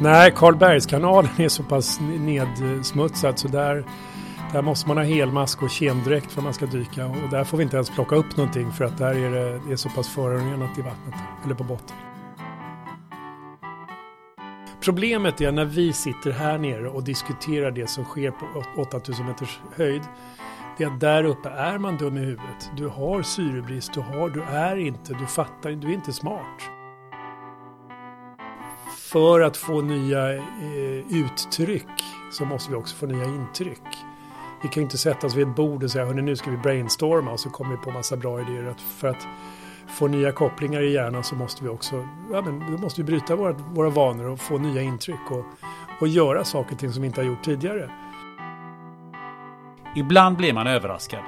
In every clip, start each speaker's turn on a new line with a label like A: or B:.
A: Nej, Karlbergskanalen är så pass nedsmutsad så där, där måste man ha helmask och kemdräkt för att man ska dyka. Och där får vi inte ens plocka upp någonting för att där är det, det är så pass förorenat i vattnet, eller på botten. Problemet är när vi sitter här nere och diskuterar det som sker på 8000 meters höjd. Det är att där uppe är man dum i huvudet. Du har syrebrist, du, har, du är inte, du fattar, du är inte smart för att få nya eh, uttryck så måste vi också få nya intryck. Vi kan ju inte sätta oss vid ett bord och säga hörni nu ska vi brainstorma och så kommer vi på massa bra idéer. Att för att få nya kopplingar i hjärnan så måste vi också ja, men då måste vi bryta våra, våra vanor och få nya intryck och, och göra saker och ting som vi inte har gjort tidigare.
B: Ibland blir man överraskad.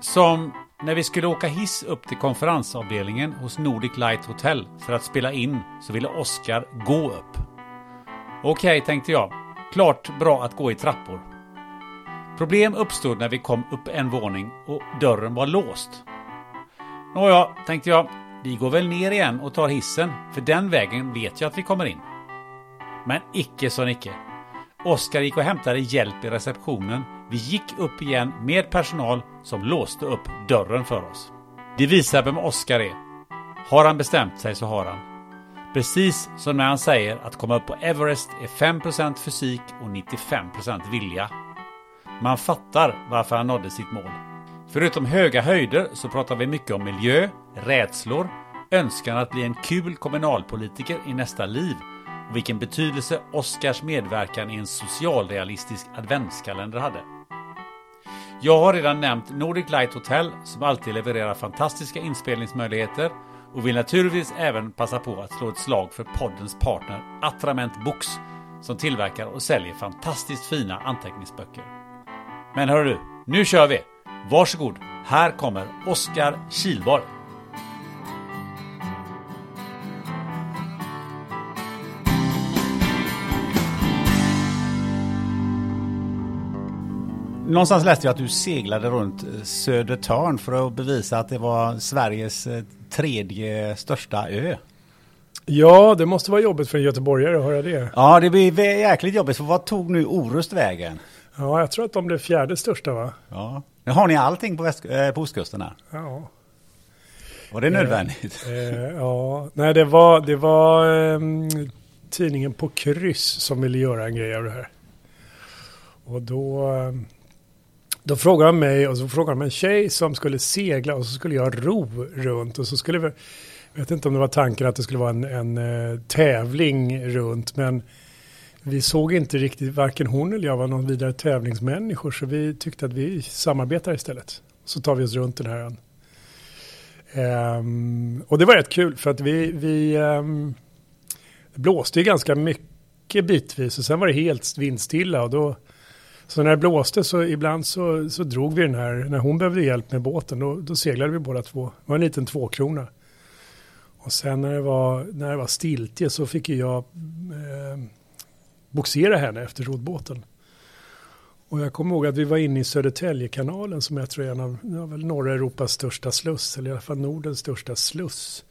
B: Som när vi skulle åka hiss upp till konferensavdelningen hos Nordic Light Hotel för att spela in så ville Oskar gå upp. Okej, tänkte jag. Klart bra att gå i trappor. Problem uppstod när vi kom upp en våning och dörren var låst. Nåja, tänkte jag. Vi går väl ner igen och tar hissen, för den vägen vet jag att vi kommer in. Men icke så Nicke. Oskar gick och hämtade hjälp i receptionen. Vi gick upp igen med personal som låste upp dörren för oss. Det visar vem Oskar är. Har han bestämt sig så har han. Precis som när han säger att komma upp på Everest är 5% fysik och 95% vilja. Man fattar varför han nådde sitt mål. Förutom höga höjder så pratar vi mycket om miljö, rädslor, önskan att bli en kul kommunalpolitiker i nästa liv och vilken betydelse Oscars medverkan i en socialrealistisk adventskalender hade. Jag har redan nämnt Nordic Light Hotel som alltid levererar fantastiska inspelningsmöjligheter och vill naturligtvis även passa på att slå ett slag för poddens partner Attrament Books som tillverkar och säljer fantastiskt fina anteckningsböcker. Men hör du, nu kör vi! Varsågod, här kommer Oskar Kilborg.
C: Någonstans läste jag att du seglade runt Södertörn för att bevisa att det var Sveriges eh, tredje största ö.
A: Ja, det måste vara jobbigt för en göteborgare att höra det.
C: Ja, det blir jäkligt jobbigt. För vad tog nu Orust vägen?
A: Ja, jag tror att de blev fjärde största va?
C: Ja. Nu har ni allting på, väst, eh, på ostkusten här.
A: Ja.
C: Var det nödvändigt?
A: Eh, ja, nej det var, det var eh, tidningen på kryss som ville göra en grej av det här. Och då, eh, då frågade han mig och så frågade han en tjej som skulle segla och så skulle jag ro runt och så skulle vi, jag vet inte om det var tanken att det skulle vara en, en uh, tävling runt men vi såg inte riktigt, varken hon eller jag var någon vidare tävlingsmänniskor så vi tyckte att vi samarbetar istället. Så tar vi oss runt den här ön. Um, och det var rätt kul för att vi, vi um, det blåste ju ganska mycket bitvis och sen var det helt vindstilla och då så när det blåste så ibland så, så drog vi den här, när hon behövde hjälp med båten då, då seglade vi båda två. Det var en liten tvåkrona. Och sen när det var, när det var stiltje så fick jag eh, boxera henne efter roddbåten. Och jag kommer ihåg att vi var inne i Södertäljekanalen som jag tror är en av ja, väl norra Europas största sluss, eller i alla fall Nordens största sluss.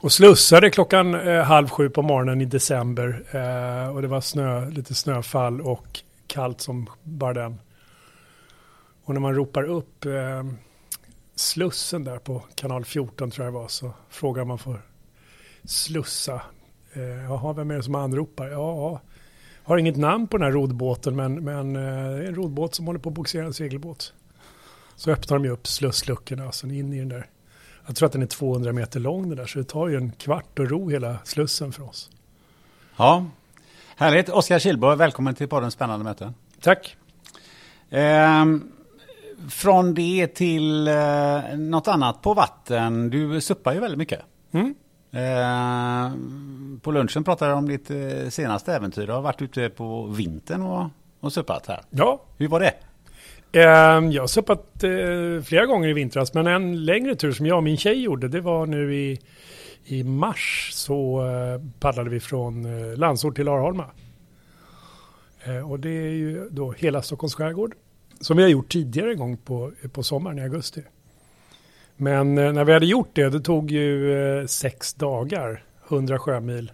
A: Och slussade klockan eh, halv sju på morgonen i december. Eh, och det var snö, lite snöfall och kallt som bara den. Och när man ropar upp eh, Slussen där på kanal 14 tror jag det var så frågar man för slussa. Eh, jaha, vem är det som anropar? Ja, har inget namn på den här rodbåten men, men eh, en rodbåt som håller på att bogsera en segelbåt. Så öppnar de ju upp slussluckorna och sen in i den där. Jag tror att den är 200 meter lång den där så det tar ju en kvart att ro hela slussen för oss.
B: Ja, härligt. Oskar Kilborg, välkommen till podden Spännande möten.
A: Tack.
B: Ehm, från det till eh, något annat på vatten. Du suppar ju väldigt mycket.
A: Mm.
B: Ehm, på lunchen pratade du om ditt eh, senaste äventyr. Du har varit ute på vintern och, och suppat här.
A: Ja,
B: Hur var det?
A: Ehm, Jag har suppat eh, flera gånger i vintras, men en längre tur som jag och min tjej gjorde, det var nu i, i mars så eh, paddlade vi från eh, Landsort till Arholma. Eh, och det är ju då hela Stockholms skärgård, som vi har gjort tidigare en gång på, på sommaren i augusti. Men när vi hade gjort det, det tog ju sex dagar, 100 sjömil,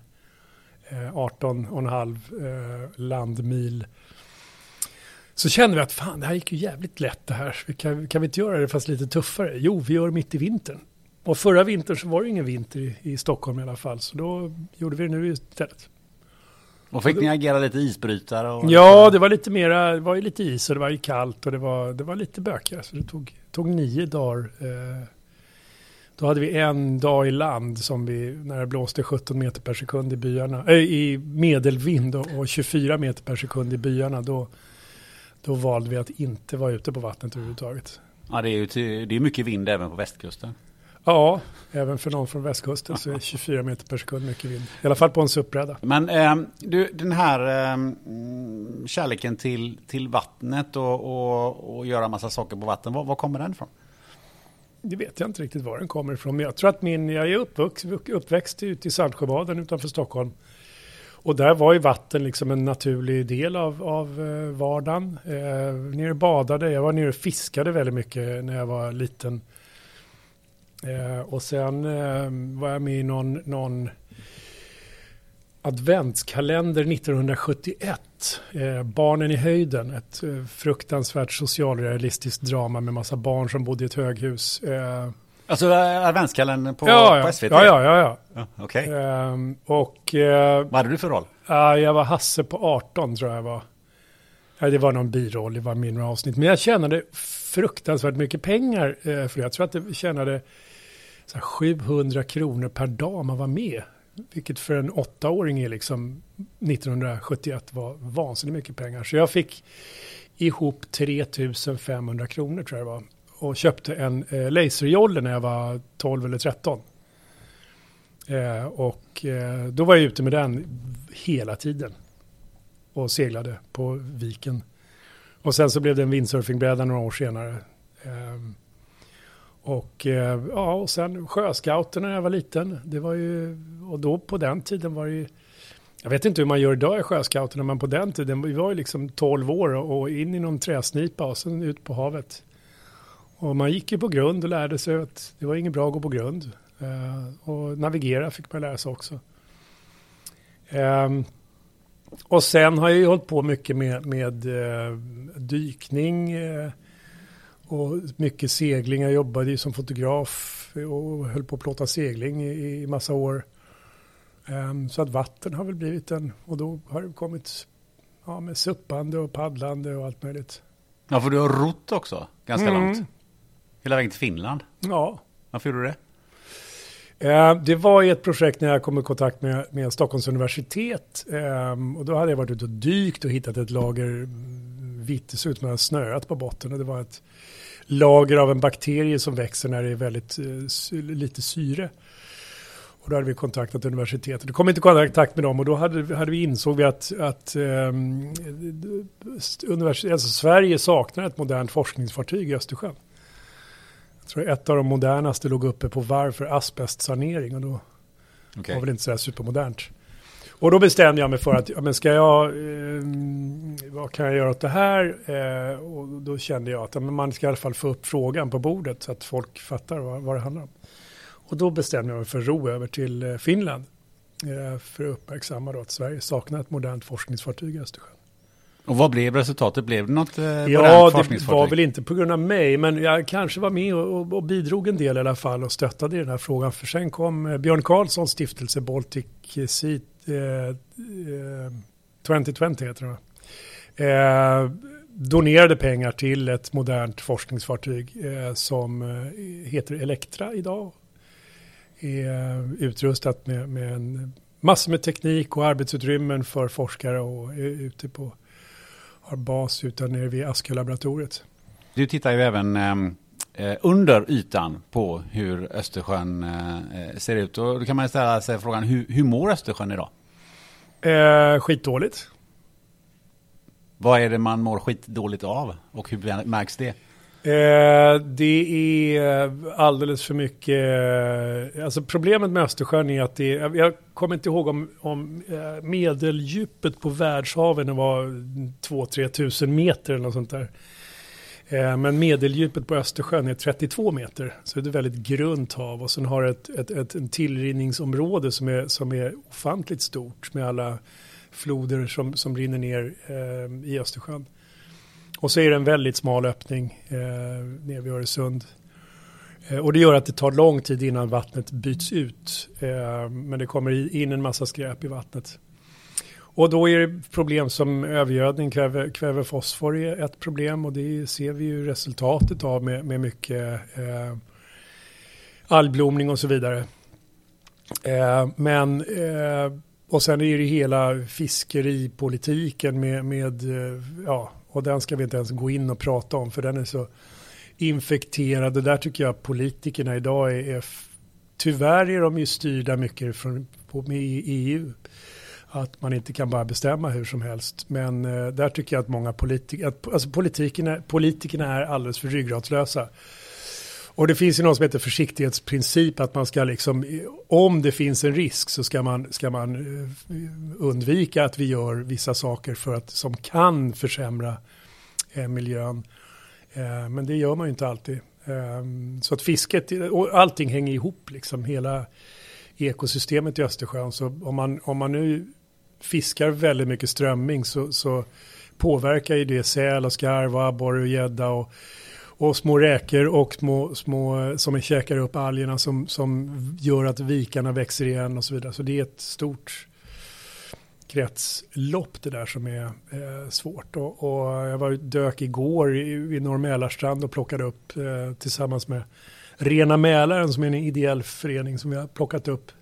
A: 18,5 landmil. Så kände vi att fan, det här gick ju jävligt lätt det här. Kan, kan vi inte göra det fast lite tuffare? Jo, vi gör det mitt i vintern. Och förra vintern så var det ingen vinter i, i Stockholm i alla fall. Så då gjorde vi det nu istället.
B: Och fick ni agera lite isbrytare? Och
A: Ja, det var lite mera, det var ju lite is och det var ju kallt och det var, det var lite bökigare. Så det tog, tog nio dagar. Eh, då hade vi en dag i land som vi, när det blåste 17 meter per sekund i byarna, äh, i medelvind och, och 24 meter per sekund i byarna. Då, då valde vi att inte vara ute på vattnet överhuvudtaget.
B: Ja, det är ju till, det är mycket vind även på västkusten.
A: Ja, även för någon från västkusten så är 24 meter per sekund mycket vind. I alla fall på en suppbräda.
B: Men ehm, du, den här mm, kärleken till, till vattnet och, och, och göra massa saker på vatten, var, var kommer den ifrån?
A: Det vet jag inte riktigt var den kommer ifrån. Men jag tror att min, jag är uppvux, uppväxt ute i Saltsjöbaden utanför Stockholm. Och där var ju vatten liksom en naturlig del av, av eh, vardagen. Eh, nere badade, jag var nere och fiskade väldigt mycket när jag var liten. Eh, och sen eh, var jag med i någon, någon adventskalender 1971. Eh, Barnen i höjden, ett eh, fruktansvärt socialrealistiskt drama med massa barn som bodde i ett höghus. Eh,
B: Alltså äh, adventskalendern på,
A: ja, ja.
B: på SVT?
A: ja, ja, ja, ja.
B: Okej.
A: Ehm, och eh,
B: Vad hade du för roll?
A: ja, jag var Hasse på 18 tror jag jag var. Ja, det var någon biroll, det var mindre avsnitt. Men jag tjänade fruktansvärt mycket pengar eh, för det. Jag tror att jag tjänade så 700 kronor per dag man var med. Vilket för en åttaåring är liksom 1971 var vansinnigt mycket pengar. Så jag fick ihop 3500 kronor tror jag det var. Och köpte en eh, laserjolle när jag var 12 eller 13. Eh, och eh, då var jag ute med den hela tiden. Och seglade på viken. Och sen så blev det en windsurfingbräda några år senare. Eh, och eh, ja, och sen sjöscouterna när jag var liten. Det var ju, och då på den tiden var det ju, jag vet inte hur man gör idag i sjöscouterna, men på den tiden, vi var ju liksom 12 år och in i någon träsnipa och sen ut på havet. Och man gick ju på grund och lärde sig att det var inget bra att gå på grund. Eh, och navigera fick man lära sig också. Ehm, och sen har jag ju hållit på mycket med, med eh, dykning och mycket segling. Jag jobbade ju som fotograf och höll på att plåta segling i, i massa år. Ehm, så att vatten har väl blivit en, och då har det kommit ja, med suppande och paddlande och allt möjligt.
B: Ja, för du har rott också ganska
A: Mm.
B: långt. Hela vägen till Finland.
A: Ja,
B: Varför gjorde du det?
A: Eh, Det var i ett projekt när jag kom i kontakt med, med Stockholms universitet. Eh, Och då hade jag varit ute och dykt och hittat ett lager vitt, det såg ut som att det snöat på botten. Och det var ett lager av en bakterie som växer när det är väldigt eh, lite syre. Och då hade vi kontaktat universitetet. Då kom inte i kontakt med dem och då hade, hade vi insåg vi att, att um, universitet, alltså Sverige saknar ett modernt forskningsfartyg i Östersjön. Jag tror ett av de modernaste låg uppe på varv för asbestsanering och då
B: Okej.
A: var väl inte sådär supermodernt. Och då bestämde jag mig för att, ja, men ska jag eh, vad kan jag göra åt det här? Eh, och då kände jag att men man ska i alla fall få upp frågan på bordet så att folk fattar vad, vad det handlar om. Och då bestämde jag mig för att ro över till eh, Finland eh, för att uppmärksamma då att Sverige saknar ett modernt forskningsfartyg i Östersjön.
B: Och vad blev resultatet? Blev det något eh,
A: Ja, det var väl inte på grund av mig, men jag kanske var med och, och, och bidrog en del i alla fall och stöttade i den här frågan. För sen kom eh, Björn Karlssons stiftelse Baltic Sea eh, Eh, eh, 2020 heter det va? eh, donerade pengar till ett modernt forskningsfartyg eh, som eh, heter Elektra idag. Är utrustat med, med en massor med teknik och arbetsutrymmen för forskare och är ute på har bas utan nere vid Askö-laboratoriet.
B: Du tittar ju även ehm, under ytan på hur Östersjön eh, ser ut. Och då kan man ställa sig frågan, hur, hur mår Östersjön idag?
A: Eh, skitdåligt.
B: Vad är det man mår skitdåligt av? Och hur märks det?
A: Eh, det är alldeles för mycket. Alltså problemet med Östersjön är att det är, jag kommer inte ihåg om, om eh, medeldjupet på världshaven var 2-3 tusen meter eller något sånt där. Eh, men medeldjupet på Östersjön är 32 meter. Så det är ett väldigt grunt hav och sen har det ett, ett, ett en tillrinningsområde som är, som är ofantligt stort med alla floder som, som rinner ner eh, i Östersjön. Och så är det en väldigt smal öppning eh, nere vid Öresund. Eh, och det gör att det tar lång tid innan vattnet byts ut. Eh, men det kommer in en massa skräp i vattnet. Och då är det problem som övergödning, kväve, kväve fosfor är ett problem och det ser vi ju resultatet av med, med mycket eh, algblomning och så vidare. Eh, men eh, och sen är det hela fiskeripolitiken med, med eh, ja, och den ska vi inte ens gå in och prata om för den är så infekterad. Och där tycker jag politikerna idag är, är tyvärr är de ju styrda mycket från, på, med EU. Att man inte kan bara bestämma hur som helst. Men eh, där tycker jag att många politiker, att, alltså politikerna, politikerna är alldeles för ryggradslösa. Och det finns ju något som heter försiktighetsprincip, att man ska liksom, om det finns en risk så ska man, ska man eh, undvika att vi gör vissa saker för att, som kan försämra eh, miljön. Eh, men det gör man ju inte alltid. Eh, så att fisket, och allting hänger ihop liksom, hela ekosystemet i Östersjön. Så om man, om man nu fiskar väldigt mycket strömming så, så påverkar ju det säl och skarv och abborre och gädda och och små räkor och små, små som käkar upp algerna som, som gör att vikarna växer igen och så vidare. Så det är ett stort kretslopp det där som är eh, svårt. Och, och, jag var dök igår i, i Norr Mälarstrand och plockade upp eh, tillsammans med Rena Mälaren som är en ideell förening som vi har plockat upp.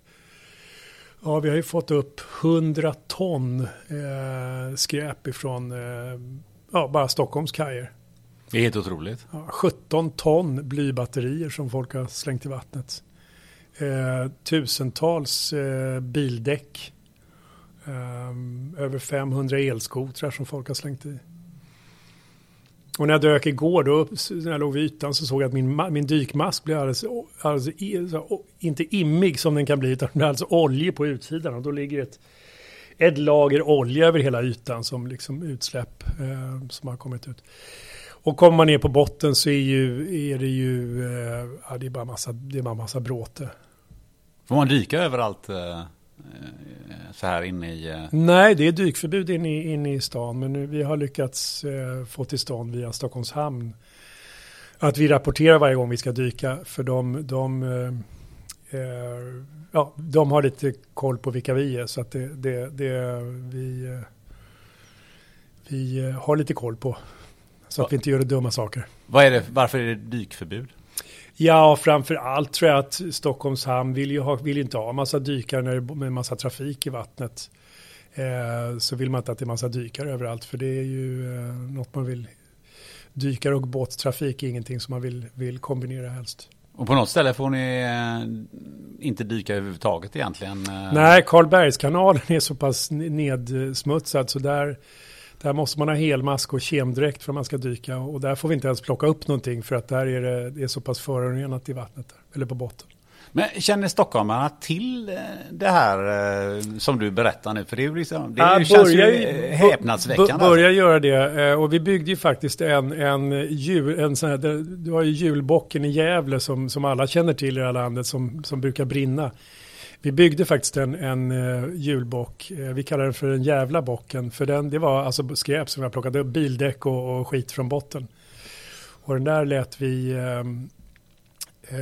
A: Ja, vi har ju fått upp 100 ton eh, skräp ifrån eh, ja, bara Stockholms kajer.
B: Det är helt otroligt.
A: Ja, 17 ton blybatterier som folk har slängt i vattnet. Eh, tusentals eh, bildäck. Eh, över 500 elskotrar som folk har slängt i. Och när jag dök igår, då, när jag låg vid ytan, så såg jag att min, min dykmask blev alldeles, alldeles inte immig som den kan bli, utan det är alltså olja på utsidan. Och då ligger ett, ett lager olja över hela ytan som liksom utsläpp eh, som har kommit ut. Och kommer man ner på botten så är, ju, är det ju eh, ja, det är bara massa, det är bara massa bråte.
B: Får man dyka överallt eh, så här inne i... Eh...
A: Nej, det är dykförbud inne i, inne i stan. Men nu, vi har lyckats eh, få till stånd via Stockholms hamn att vi rapporterar varje gång vi ska dyka. För de, de, eh, ja, de har lite koll på vilka vi är. Så att det, det, det vi, vi har lite koll på. Så att vi inte gör dumma saker.
B: Vad är det, varför är det dykförbud?
A: Ja, framför allt tror jag att Stockholms hamn vill ju ha, vill inte ha massa dykare när det är massa trafik i vattnet. Eh, så vill man inte att det är massa dykare överallt, för det är ju eh, något man vill. Dykare och båttrafik är ingenting som man vill, vill kombinera helst.
B: Och på något ställe får ni eh, inte dyka överhuvudtaget egentligen? Eh.
A: Nej, Karlbergskanalen är så pass nedsmutsad så där där måste man ha helmask och kemdräkt för att man ska dyka och där får vi inte ens plocka upp någonting för att där är det, det är så pass förorenat i vattnet där, eller på botten.
B: Men känner stockholmarna till eh, det här eh, som du berättar nu? För det, är ju liksom, det
A: Ja,
B: känns ju
A: börjar-
B: eh, häpnadsväckande.
A: b- Börjar göra det. eh, Och vi byggde ju faktiskt en, en, jul, en sån här, du har ju julbocken i Gävle som, som alla känner till i det här landet som, som brukar brinna. Vi byggde faktiskt en, en uh, julbock, Eh, vi kallar den för den jävla bocken, för den, det var alltså skräp som jag plockade upp, bildäck och, och skit från botten. Och den där lät vi ehm, eh,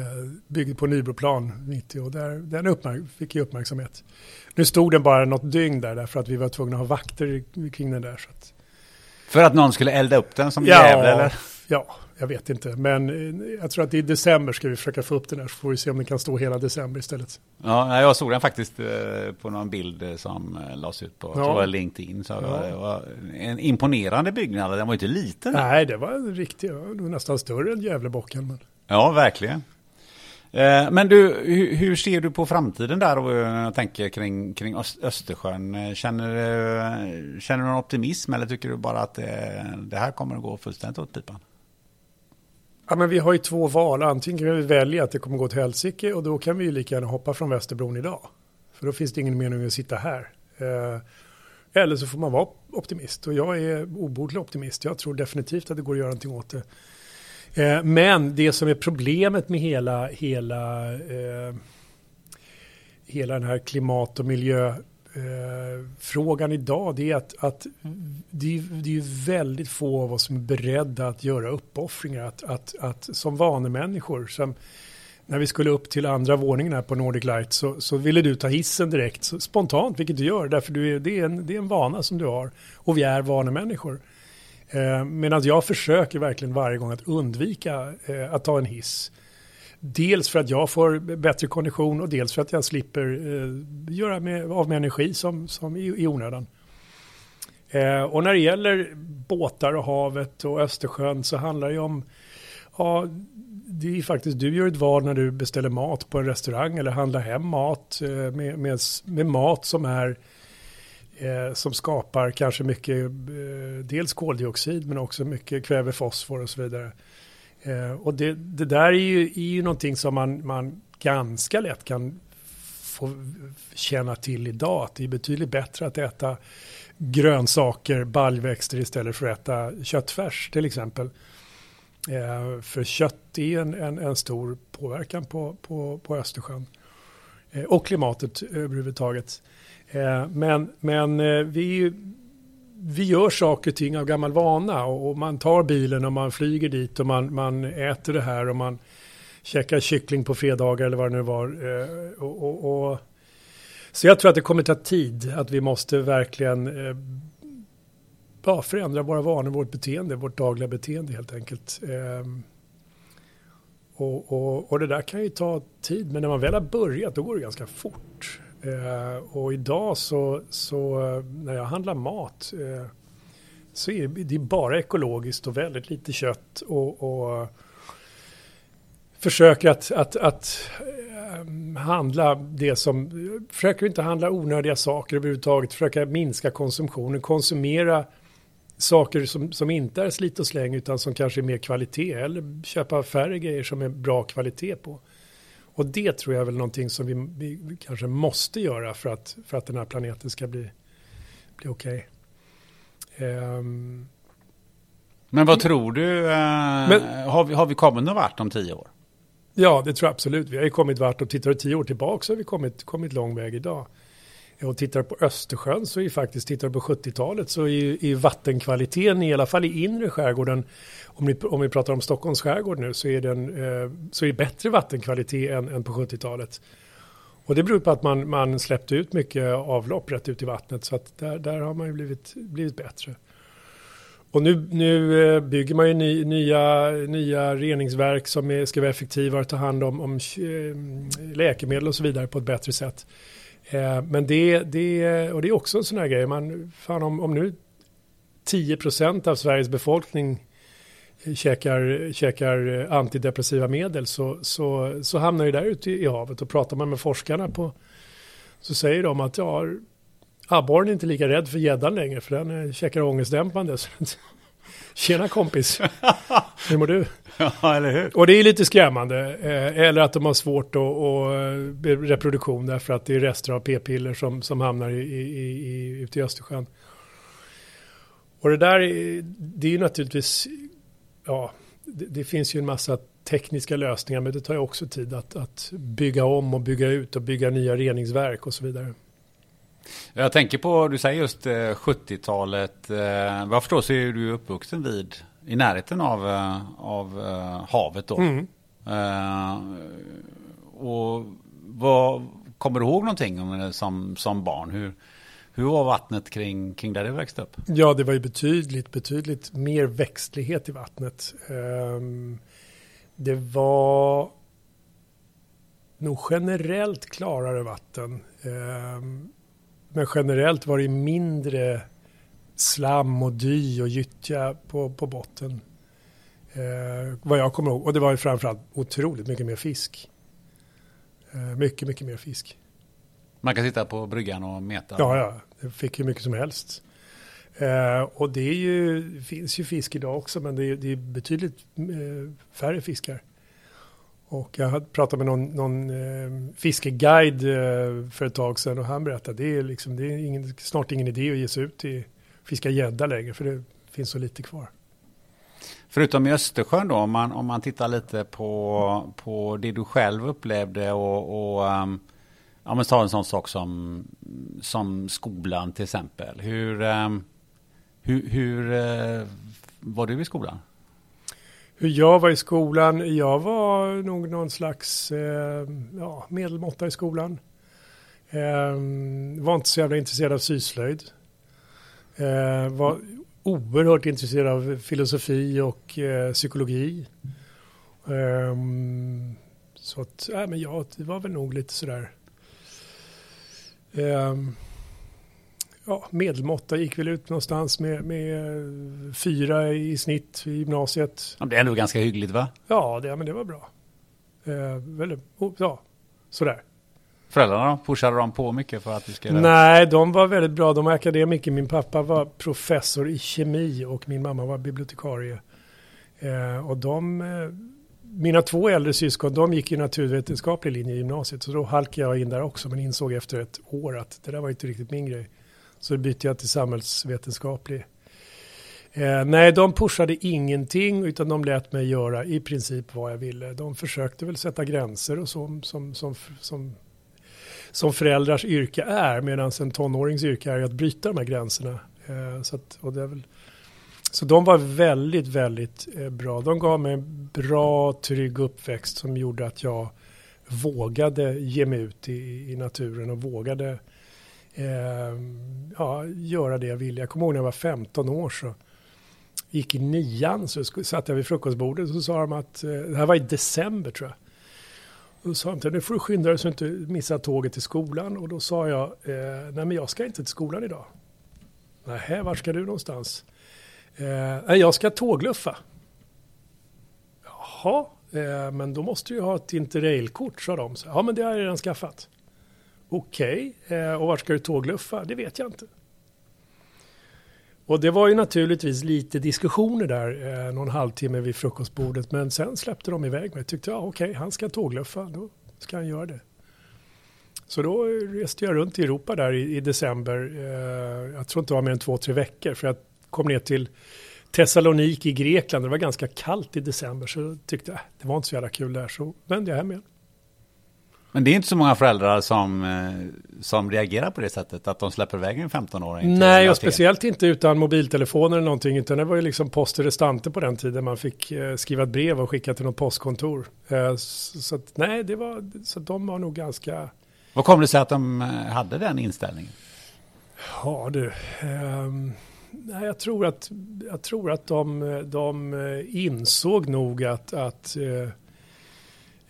A: byggde på Nybroplan 90 och där, den uppmärk- fick ju uppmärksamhet. Nu stod den bara något dygn där därför att vi var tvungna att ha vakter kring den där. Så att,
B: För att någon skulle elda upp den som jävla eller?
A: ja, jag vet inte. Men eh, jag tror att i december ska vi försöka få upp den här så får vi se om den kan stå hela december istället.
B: Ja, jag såg den faktiskt eh, på någon bild eh, som lades ut på
A: Ja.
B: LinkedIn. Så
A: Ja.
B: var en imponerande byggnad, den var inte liten.
A: Nej, det var en riktig, nästan större än Gävlebocken. Men...
B: Ja, verkligen. Men du, hur, ser du på framtiden där och jag tänker kring, kring Öst- Östersjön? Känner, du- känner du någon optimism eller tycker du bara att det, det här kommer att gå fullständigt åt pipan?
A: Ja, men vi har ju två val. Antingen kan vi välja att det kommer gå till helsike och då kan vi ju lika gärna hoppa från Västerbron idag. För då finns det ingen mening att sitta här. Eh, eller så får man vara optimist och jag är obotlig optimist. Jag tror definitivt att det går att göra någonting åt det. Eh, men det som är problemet med hela, hela, eh, hela den här klimat och miljö eh, frågan idag det är att, att det, är, det är väldigt få av oss som är beredda att göra uppoffringar. Att, att, att som vanemänniskor, som när vi skulle upp till andra våningen här på Nordic Light så, så ville du ta hissen direkt så, spontant, vilket du gör, därför du är, det, är en, det är en vana som du har. Och vi är vanemänniskor. Eh, Medan jag försöker verkligen varje gång att undvika eh, att ta en hiss. Dels för att jag får bättre kondition och dels för att jag slipper eh, göra med, av med energi som, som i, i onödan. Eh, och när det gäller båtar och havet och Östersjön så handlar det ju om, ja, det är faktiskt, du gör ett val när du beställer mat på en restaurang eller handlar hem mat eh, med, med, med mat som är eh, som skapar kanske mycket, eh, dels koldioxid men också mycket kväve, fosfor och så vidare. Eh, och det, det där är ju, är ju någonting som man, man ganska lätt kan få känna till idag. Att det är betydligt bättre att äta grönsaker, baljväxter istället för att äta köttfärs till exempel. Eh, för kött är en, en, en stor påverkan på, på, på Östersjön. Eh, och klimatet överhuvudtaget. Eh, men men eh, vi, vi gör saker och ting av gammal vana och, och man tar bilen och man flyger dit och man, man äter det här och man käkar kyckling på fredagar eller vad det nu var. Eh, och, och, och, så jag tror att det kommer ta tid att vi måste verkligen eh, ja, förändra våra vanor, vårt beteende, vårt dagliga beteende helt enkelt. Eh, och, och, och det där kan ju ta tid, men när man väl har börjat då går det ganska fort. Eh, och idag så, så eh, när jag handlar mat eh, så är det, bara ekologiskt och väldigt lite kött och, och försöker att, att, att eh, handla det som, försöker inte handla onödiga saker överhuvudtaget, försöka minska konsumtionen, konsumera saker som, som inte är slit och släng utan som kanske är mer kvalitet eller köpa färre grejer som är bra kvalitet på. Och det tror jag är väl någonting som vi, vi kanske måste göra för att, för att den här planeten ska bli, bli okej. Ehm,
B: Men vad tror du, eh,
A: Men-
B: har, vi, har vi kommit någon vart om tio år?
A: Ja, det tror jag absolut. Vi har ju kommit vart och tittar du tio år tillbaka så har vi kommit, kommit lång väg idag. Och tittar på Östersjön så är ju faktiskt, tittar du på 70-talet så är ju, är vattenkvaliteten i alla fall i inre skärgården, om vi, om vi pratar om Stockholms skärgård nu, så är den eh, så är bättre vattenkvalitet än, än på 70-talet. Och det beror på att man, man släppte ut mycket avlopp rätt ut i vattnet så att där, där har man ju blivit, blivit bättre. Och nu, nu eh, bygger man ju ny, nya, nya reningsverk som är, ska vara effektivare, ta hand om, om eh, läkemedel och så vidare på ett bättre sätt. Eh, men det, det, och det är också en sån här grej, man, fan om, om nu 10% av Sveriges befolkning käkar, käkar antidepressiva medel så, så, så hamnar det där ute i, havet och pratar man med forskarna på så säger de att ja, abborren är inte lika rädd för gäddan längre för den eh, käkar ångestdämpande. Så Tjena kompis, hur mår du?
B: Ja, eller hur?
A: Och det är lite skrämmande. Eh, eller att de har svårt att, eh, reproduktion därför att det är rester av p-piller som, som hamnar i, i, i, ute i Östersjön. Och det där är, det är ju naturligtvis, ja, det, det, finns ju en massa tekniska lösningar men det tar ju också tid att, att bygga om och bygga ut och bygga nya reningsverk och så vidare.
B: Jag tänker på, du säger just 70-talet. Eh, vad jag förstår så är du uppvuxen vid, i närheten av, eh, av eh, havet då. Mm. och vad, kommer du ihåg någonting om som, som barn? Hur, hur var vattnet kring, kring där du växte upp?
A: Ja, det var ju betydligt, betydligt mer växtlighet i vattnet. Um, det var nog generellt klarare vatten. Men generellt var det mindre slam och dy och gyttja på, på botten. Eh, vad jag kommer ihåg. Och det var ju framförallt otroligt mycket mer fisk. Eh, mycket, mycket mer fisk.
B: Man kan sitta på bryggan och meta?
A: Ja, ja. Det fick hur mycket som helst. Eh, och det ju, finns ju fisk idag också, men det är, det är betydligt eh, färre fiskar. Och jag hade pratat med någon, någon eh, fiskeguide eh, för ett tag sedan och han berättade att det är, liksom, det är ingen, snart ingen idé att ge sig ut till fiska gädda längre för det finns så lite kvar.
B: Förutom i Östersjön då, om man, om man tittar lite på, på det du själv upplevde och, och um, ja, men ta en sån sak som, som skolan till exempel. Hur, um, hur, hur uh, var du i skolan?
A: Hur jag var i skolan? Jag var nog någon slags eh, ja, medelmåtta i skolan. Eh, var inte så jävla intresserad av syslöjd. Eh, var oerhört intresserad av filosofi och eh, psykologi. Ehm, så att, äh, men ja, det var väl nog lite sådär. Um, ja, medelmåtta gick väl ut någonstans med, med fyra i snitt i gymnasiet.
B: det är ändå ganska hyggligt va?
A: Ja, det, men det var bra. Eh, väldigt, ja, sådär.
B: Föräldrarna? Pushade de på mycket för att du skulle...
A: Nej, de var väldigt bra. De var akademiker. Min pappa var professor i kemi och min mamma var bibliotekarie. Eh, och de, eh, mina två äldre syskon, de gick ju naturvetenskaplig linje i gymnasiet. Så då halkade jag in där också, men insåg efter ett år att det där var inte riktigt min grej. Så bytte jag till samhällsvetenskaplig. Eh, nej, de pushade ingenting utan de lät mig göra i princip vad jag ville. De försökte väl sätta gränser och så, som, som, som, som föräldrars yrke är medan en tonårings yrke är att bryta de här gränserna. Eh, så, att, och det är väl, så de var väldigt, väldigt eh, bra. De gav mig en bra, trygg uppväxt som gjorde att jag vågade ge mig ut i, i naturen och vågade eh, ja, göra det jag ville. Jag kommer ihåg när jag var 15 år så gick i nian så satt jag vid frukostbordet och så sa de att, eh, det här var i december tror jag. Och då sa de, nu får du skynda dig så att du inte missar tåget till skolan. Och då sa jag, eh, nej men jag ska inte till skolan idag. Nej, var ska du någonstans? Eh, jag ska tågluffa. Jaha, eh, men då måste du ha ett interrailkort, sa de. Så, ja, men det har jag redan skaffat. Okej, okay. Och vart ska du tågluffa? Det vet jag inte. Och det var ju naturligtvis lite diskussioner där, eh, någon halvtimme vid frukostbordet. Men sen släppte de iväg mig. Tyckte, jag, okej, okay, han ska tågluffa, då ska han göra det. Så då reste jag runt i Europa där i, i december. Eh, jag tror inte det var mer än två, tre veckor. För jag kom ner till Thessaloniki i Grekland. Det var ganska kallt i december. Så tyckte jag, det var inte så jävla kul där. Så vände jag hem igen.
B: Men det är inte så många föräldrar som, eh, som reagerar på det sättet, att de släpper iväg en 15-åring.
A: Nej, och speciellt inte utan mobiltelefoner eller någonting, utan det var ju liksom post restante på den tiden. Man fick eh, skriva ett brev och skicka till något postkontor. Eh, så att, nej, det var, så de var nog ganska...
B: Vad kom det sig att de hade den inställningen?
A: Ja du, um, nej, jag tror att, jag tror att de, de insåg nog att, att uh,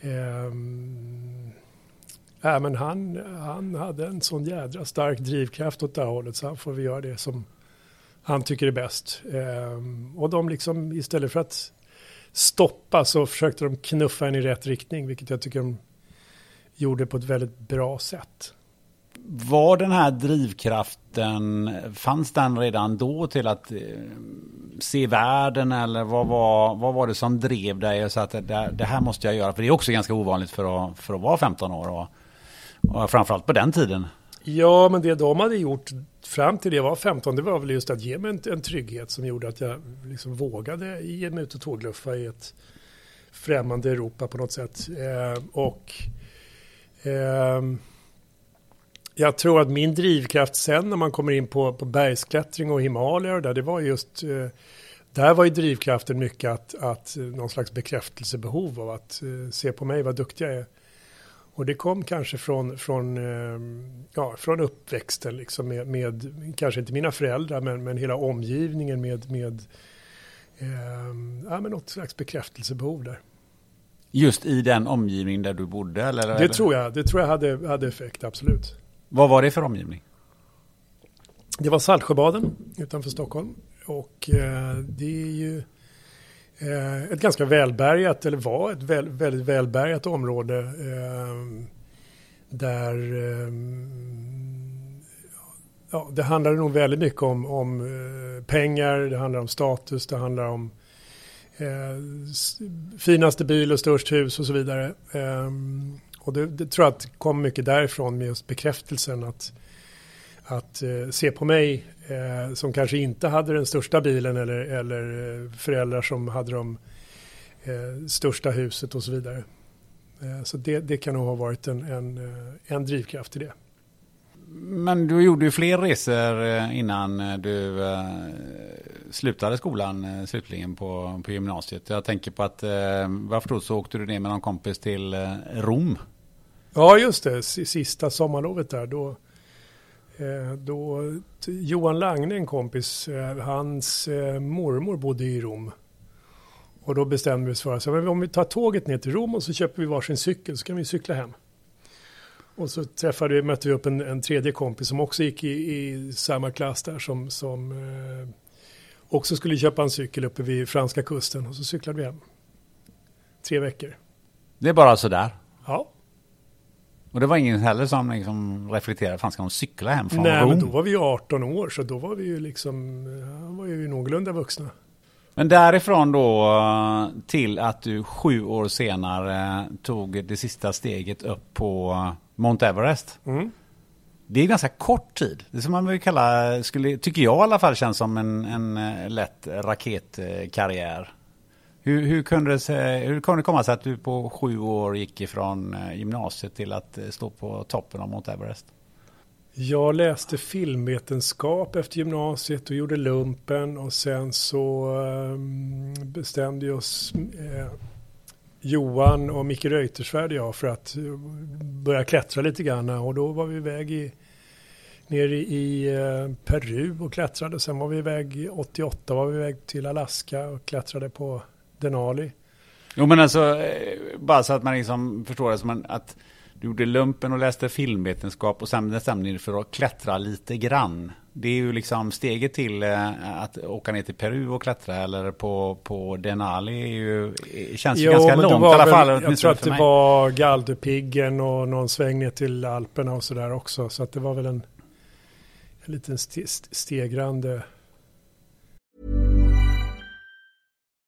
A: um, Äh, men han, han hade en sån jädra stark drivkraft åt det här hållet så han får vi göra det som han tycker är bäst. Ehm, och de liksom istället för att stoppa så försökte de knuffa en i rätt riktning vilket jag tycker de gjorde på ett väldigt bra sätt.
B: Var den här drivkraften, fanns den redan då till att eh, se världen eller vad var, vad var det som drev dig och så att det, det, här måste jag göra? För det är också ganska ovanligt för att, för att vara 15 år och framförallt på den tiden.
A: Ja, men det de hade gjort fram till det jag var 15, det var väl just att ge mig en, en trygghet som gjorde att jag liksom vågade ge mig ut och tågluffa i ett främmande Europa på något sätt. Eh, och eh, jag tror att min drivkraft sen när man kommer in på, på bergsklättring och Himalaya och där, det var just eh, där var ju drivkraften mycket att, att eh, någon slags bekräftelsebehov av att eh, se på mig vad duktig jag är. Och det kom kanske från, från, eh, ja, från uppväxten, liksom med, med, kanske inte mina föräldrar, men, men hela omgivningen med, med eh, ja, men något slags bekräftelsebehov där.
B: Just i den omgivning där du bodde? Eller,
A: det
B: eller?
A: tror jag, det tror jag hade, hade effekt, absolut.
B: Vad var det för omgivning?
A: Det var Saltsjöbaden utanför Stockholm. Och eh, det är ju Eh, ett ganska välbärgat, eller var ett väl, väldigt välbärgat område. Eh, där eh, ja, det handlade nog väldigt mycket om, om eh, pengar, det handlar om status, det handlar om eh, finaste bil och störst hus och så vidare. Eh, och det, det, tror jag att kom mycket därifrån med just bekräftelsen att, att eh, se på mig eh, som kanske inte hade den största bilen eller, eller eh, föräldrar som hade de eh, största huset och så vidare. Eh, så det, det, kan nog ha varit en, en, eh, en drivkraft i det.
B: Men du gjorde ju fler resor innan du slutade skolan slutligen på, på gymnasiet. Jag tänker på att, jag förstod så åkte du ner med någon kompis till Rom.
A: Ja, just det. Sista sommarlovet där. Då, eh, då, Johan Langne, en kompis, eh, hans eh, mormor bodde i Rom. Och då bestämde vi oss för att om vi tar tåget ner till Rom och så köper vi varsin cykel så kan vi cykla hem. Och så träffade vi, mötte vi upp en, en tredje kompis som också gick i, i samma klass där som, som eh, också skulle köpa en cykel uppe vid franska kusten och så cyklade vi hem. Tre veckor.
B: Det är bara sådär?
A: Ja.
B: Och det var ingen heller som liksom reflekterade, fan ska de cykla hem från
A: Nej,
B: Rom?
A: men då var vi 18 år, så då var vi ju liksom, var ju någorlunda vuxna.
B: Men därifrån då till att du sju år senare tog det sista steget upp på Mount Everest. Mm. Det är ganska kort tid. Det som man vill kalla, skulle, tycker jag i alla fall, känns som en, en eh, lätt raketkarriär. Hur, hur, kunde det, hur kunde det komma sig att du på sju år gick ifrån eh, gymnasiet till att eh, stå på toppen av Mount Everest?
A: Jag läste filmvetenskap efter gymnasiet och gjorde lumpen och sen så ehm, bestämde oss eh, Johan och Micke Reuterswärd och jag för att eh, börja klättra lite grann och då var vi iväg i nere i Peru och klättrade. Sen var vi iväg 88 var vi iväg till Alaska och klättrade på Denali.
B: Jo men alltså, eh, bara så att man liksom förstår det som att du gjorde lumpen och läste filmvetenskap och sen bestämde dig för att klättra lite grann. Det är ju liksom steget till eh, att åka ner till Peru och klättra eller på, på Denali är ju, eh, känns jo, ju ganska långt i alla fall.
A: Jag tror att det var Galdhöpiggen och någon sväng ner till Alperna och sådär också. Så att det var väl en, en liten stegrande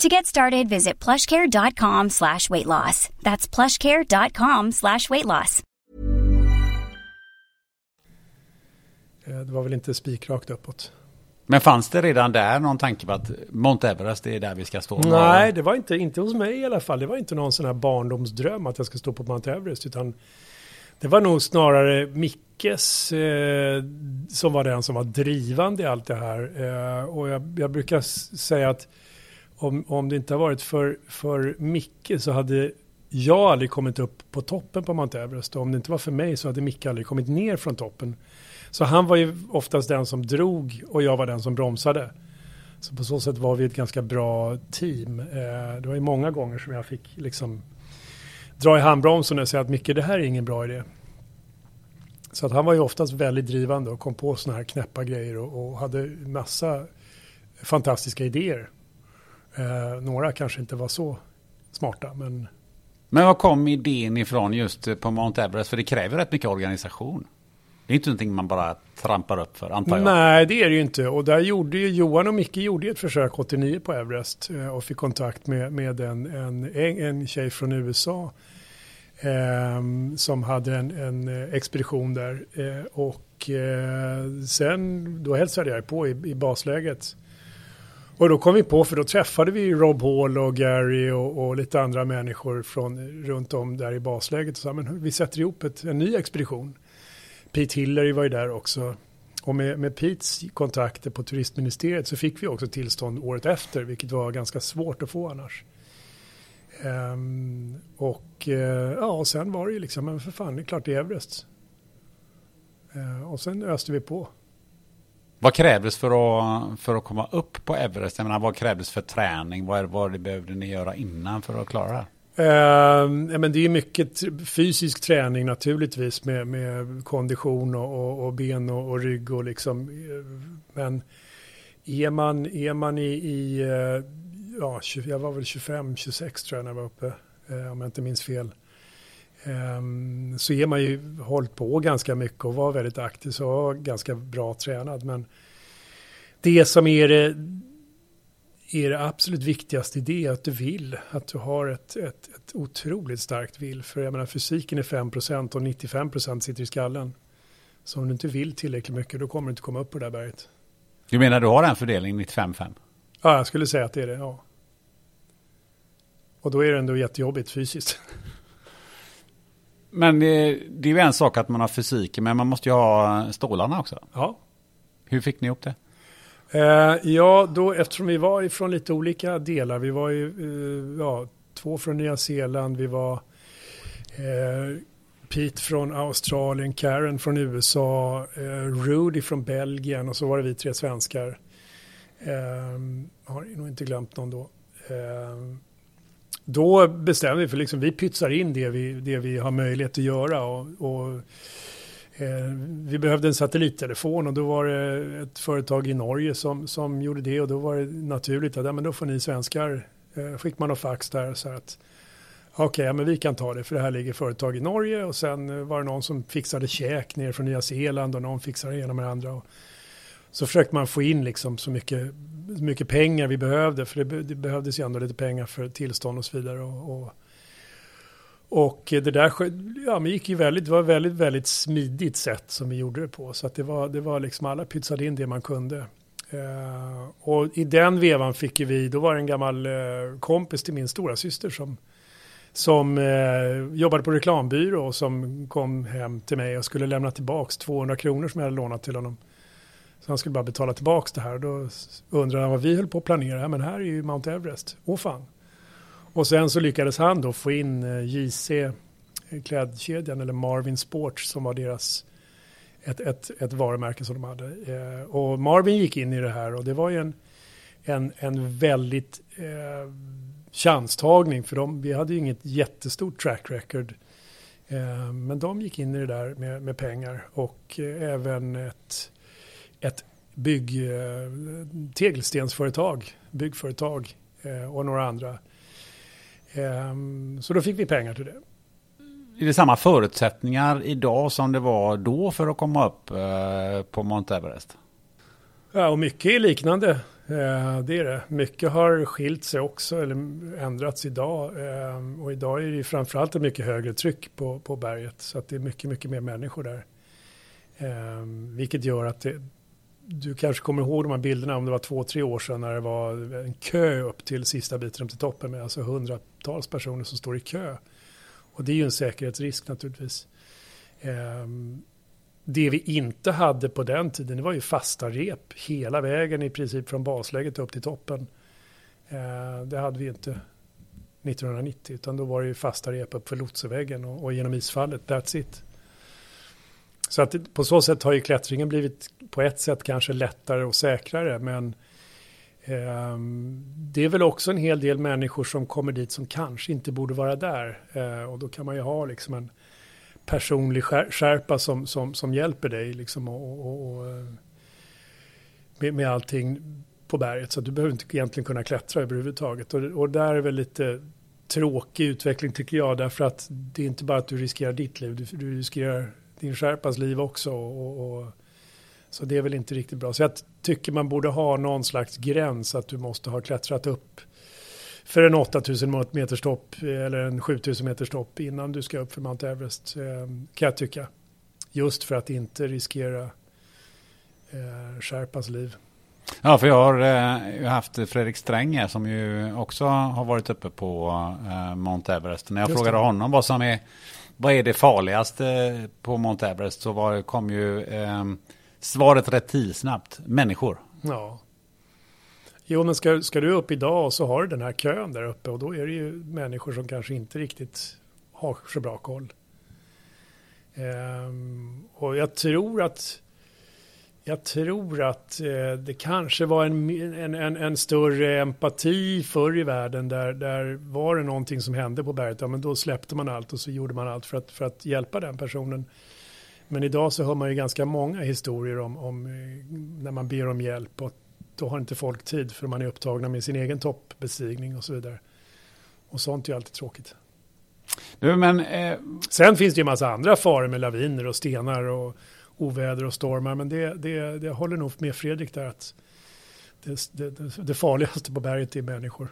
D: To get started, visit plushcare.com slash weight loss. That's plushcare.com slash weight loss.
A: Eh, Det var väl inte spikrakt uppåt.
B: Men fanns det redan där någon tanke på att Mount Everest det är där vi ska stå?
A: Nej, det var inte, inte hos mig i alla fall. Det var inte någon sån här barndomsdröm att jag ska stå på Mount Everest. Utan det var nog snarare Mickes eh, som var den som var drivande i allt det här. Eh, och jag, jag brukar säga att om, om det inte har varit för, för Micke så hade jag aldrig kommit upp på toppen på Mount Everest. Och om det inte var för mig så hade Micke aldrig kommit ner från toppen. Så han var ju oftast den som drog och jag var den som bromsade. Så på så sätt var vi ett ganska bra team. Eh, det var ju många gånger som jag fick liksom dra i handbromsen och säga att Micke, det här är ingen bra idé. Så att han var ju oftast väldigt drivande och kom på sådana här knäppa grejer och, och hade massa fantastiska idéer. Eh, några kanske inte var så smarta, men
B: Men var kom idén ifrån just på Mount Everest? För det kräver rätt mycket organisation. Det är inte någonting man bara trampar upp för, antar jag.
A: Nej, det är det ju inte. Och där gjorde ju Johan och Micke gjorde ett försök 89 på Everest eh, och fick kontakt med, med en, en, en, tjej från USA ehm, som hade en, en eh, expedition där. Eh, och eh, sen, då hälsade jag på i, i basläget. Och då kom vi på, för då träffade vi Rob Hall och Gary och, och lite andra människor från runt om där i basläget. Och sa, men vi sätter ihop ett, en ny expedition. Pete Hillary var ju där också. Och med, med Petes kontakter på turistministeriet så fick vi också tillstånd året efter, vilket var ganska svårt att få annars. Um, och uh, ja, och sen var det ju liksom, men för fan, det är klart det är Everest. Uh, och sen öste vi på.
B: Vad krävdes för att, för att komma upp på Everest? Jag menar, vad krävdes för träning? Vad, vad behövde ni göra innan för att klara det?
A: Eh, men det är mycket fysisk träning naturligtvis med, med kondition och, och, och ben och, och rygg och liksom. Eh, men är man, är man i, i eh, ja, 20, jag var väl 25, 26 tror jag när jag var uppe, eh, om jag inte minns fel. Ehm, så är man ju hållit på ganska mycket och var väldigt aktiv så var ganska bra tränad. Men det som är det är det absolut viktigaste i det att du vill, att du har ett, ett, ett otroligt starkt vill. För jag menar fysiken är 5% och 95% sitter i skallen. Så om du inte vill tillräckligt mycket då kommer du inte komma upp på det där berget.
B: Du menar du har en fördelning 95-5?
A: Ja, jag skulle säga att det är det, ja. Och då är det ändå jättejobbigt fysiskt.
B: Men det, det är ju en sak att man har fysiken, men man måste ju ha stålarna också.
A: Ja.
B: Hur fick ni ihop det?
A: Eh, ja, då, eftersom vi var ifrån lite olika delar. Vi var ju eh, ja, två från Nya Zeeland, vi var eh, Pete från Australien, Karen från USA, eh, Rudy från Belgien och så var det vi tre svenskar. Eh, har nog inte glömt någon då. Då bestämde vi för liksom, vi pytsar in det vi, det vi har möjlighet att göra. Och, och eh, vi behövde en satellittelefon och då var det ett företag i Norge som, som gjorde det och då var det naturligt att ja, men då får ni svenskar, eh, skickar man och fax där så att okej, ja, men vi kan ta det för det här ligger företag i Norge och sen var det någon som fixade käk ner från Nya Zeeland och någon fixade det ena med det andra. Och så försökte man få in liksom så mycket, så mycket pengar vi behövde för det, det behövdes ju ändå lite pengar för tillstånd och så vidare. Och, och, och det där ja, men gick ju väldigt, det var ett väldigt, väldigt smidigt sätt som vi gjorde det på. Så att det var, det var liksom alla pytsade in det man kunde. Uh, och i den vevan fick ju vi, då var det en gammal uh, kompis till min stora syster som, som uh, jobbade på reklambyrå och som kom hem till mig och skulle lämna tillbaka 200 kronor som jag hade lånat till honom. Så han skulle bara betala tillbaka det här. Då undrade han vad vi höll på att planera. Men här är ju Mount Everest. Åh fan. Och sen så lyckades han då få in eh, JC-klädkedjan eh, eller Marvin Sports som var deras ett, ett, ett varumärke som de hade. Eh, och Marvin gick in i det här och det var ju en, en, en väldigt eh, chanstagning för de, vi hade ju inget jättestort track record. Eh, men de gick in i det där med, med pengar och eh, även ett, ett bygg, eh, tegelstensföretag, byggföretag eh, och några andra. Ehm, så då fick vi pengar till det.
B: Är det samma förutsättningar idag som det var då för att komma upp eh, på Mount Everest?
A: Ja, och mycket är liknande. Det är det. Mycket har skilt sig också eller ändrats idag. Eh, och idag är det framförallt ett mycket högre tryck på, på berget. Så att det är mycket, mycket mer människor där. Eh, vilket gör att det, du kanske kommer ihåg de här bilderna om det var två, tre år sedan när det var en kö upp till sista biten upp till toppen med alltså hundratals personer som står i kö. Och det är ju en säkerhetsrisk naturligtvis. Ehm, det vi inte hade på den tiden det var ju fasta rep hela vägen i princip från basläget upp till toppen. Ehm, det hade vi inte 1990 utan då var det ju fasta rep upp för Lotseväggen och, och genom isfallet, that's it. Så att på så sätt har ju klättringen blivit på ett sätt kanske lättare och säkrare men eh, det är väl också en hel del människor som kommer dit som kanske inte borde vara där eh, och då kan man ju ha liksom en personlig skärpa som, som, som hjälper dig liksom och, och, och eh, med, med allting på berget. Så att du behöver inte egentligen kunna klättra överhuvudtaget. Och, och där är väl lite tråkig utveckling tycker jag därför att det är inte bara att du riskerar ditt liv, du, du riskerar din skärpas liv också. Och, och, så det är väl inte riktigt bra. Så jag tycker man borde ha någon slags gräns att du måste ha klättrat upp för en 8000 meters topp eller en 7000 meters topp innan du ska upp för Mount Everest eh, kan jag tycka. Just för att inte riskera eh, Sherpas liv.
B: Ja, för jag har eh, haft Fredrik Sträng här, som ju också har varit uppe på eh, Mount Everest. När jag Just frågade det. honom vad som är vad är det farligaste på Mount Everest så var, kom ju eh, svaret rätt tidsnabbt. Människor.
A: Ja. Jo, men ska, ska du upp idag så har du den här kön där uppe och då är det ju människor som kanske inte riktigt har så bra koll. Um, och jag tror att jag tror att eh, det kanske var en, en, en, en, större empati förr i världen där, där var det någonting som hände på berget, ja men då släppte man allt och så gjorde man allt för att, för att hjälpa den personen. Men idag så hör man ju ganska många historier om, om eh, när man ber om hjälp och då har inte folk tid för man är upptagna med sin egen toppbestigning och så vidare. Och sånt är ju alltid tråkigt.
B: Du, men, eh...
A: Sen finns det ju en massa andra faror med laviner och stenar och oväder och stormar. Men det, det, det håller nog med Fredrik där att det, det, det farligaste på berget är människor.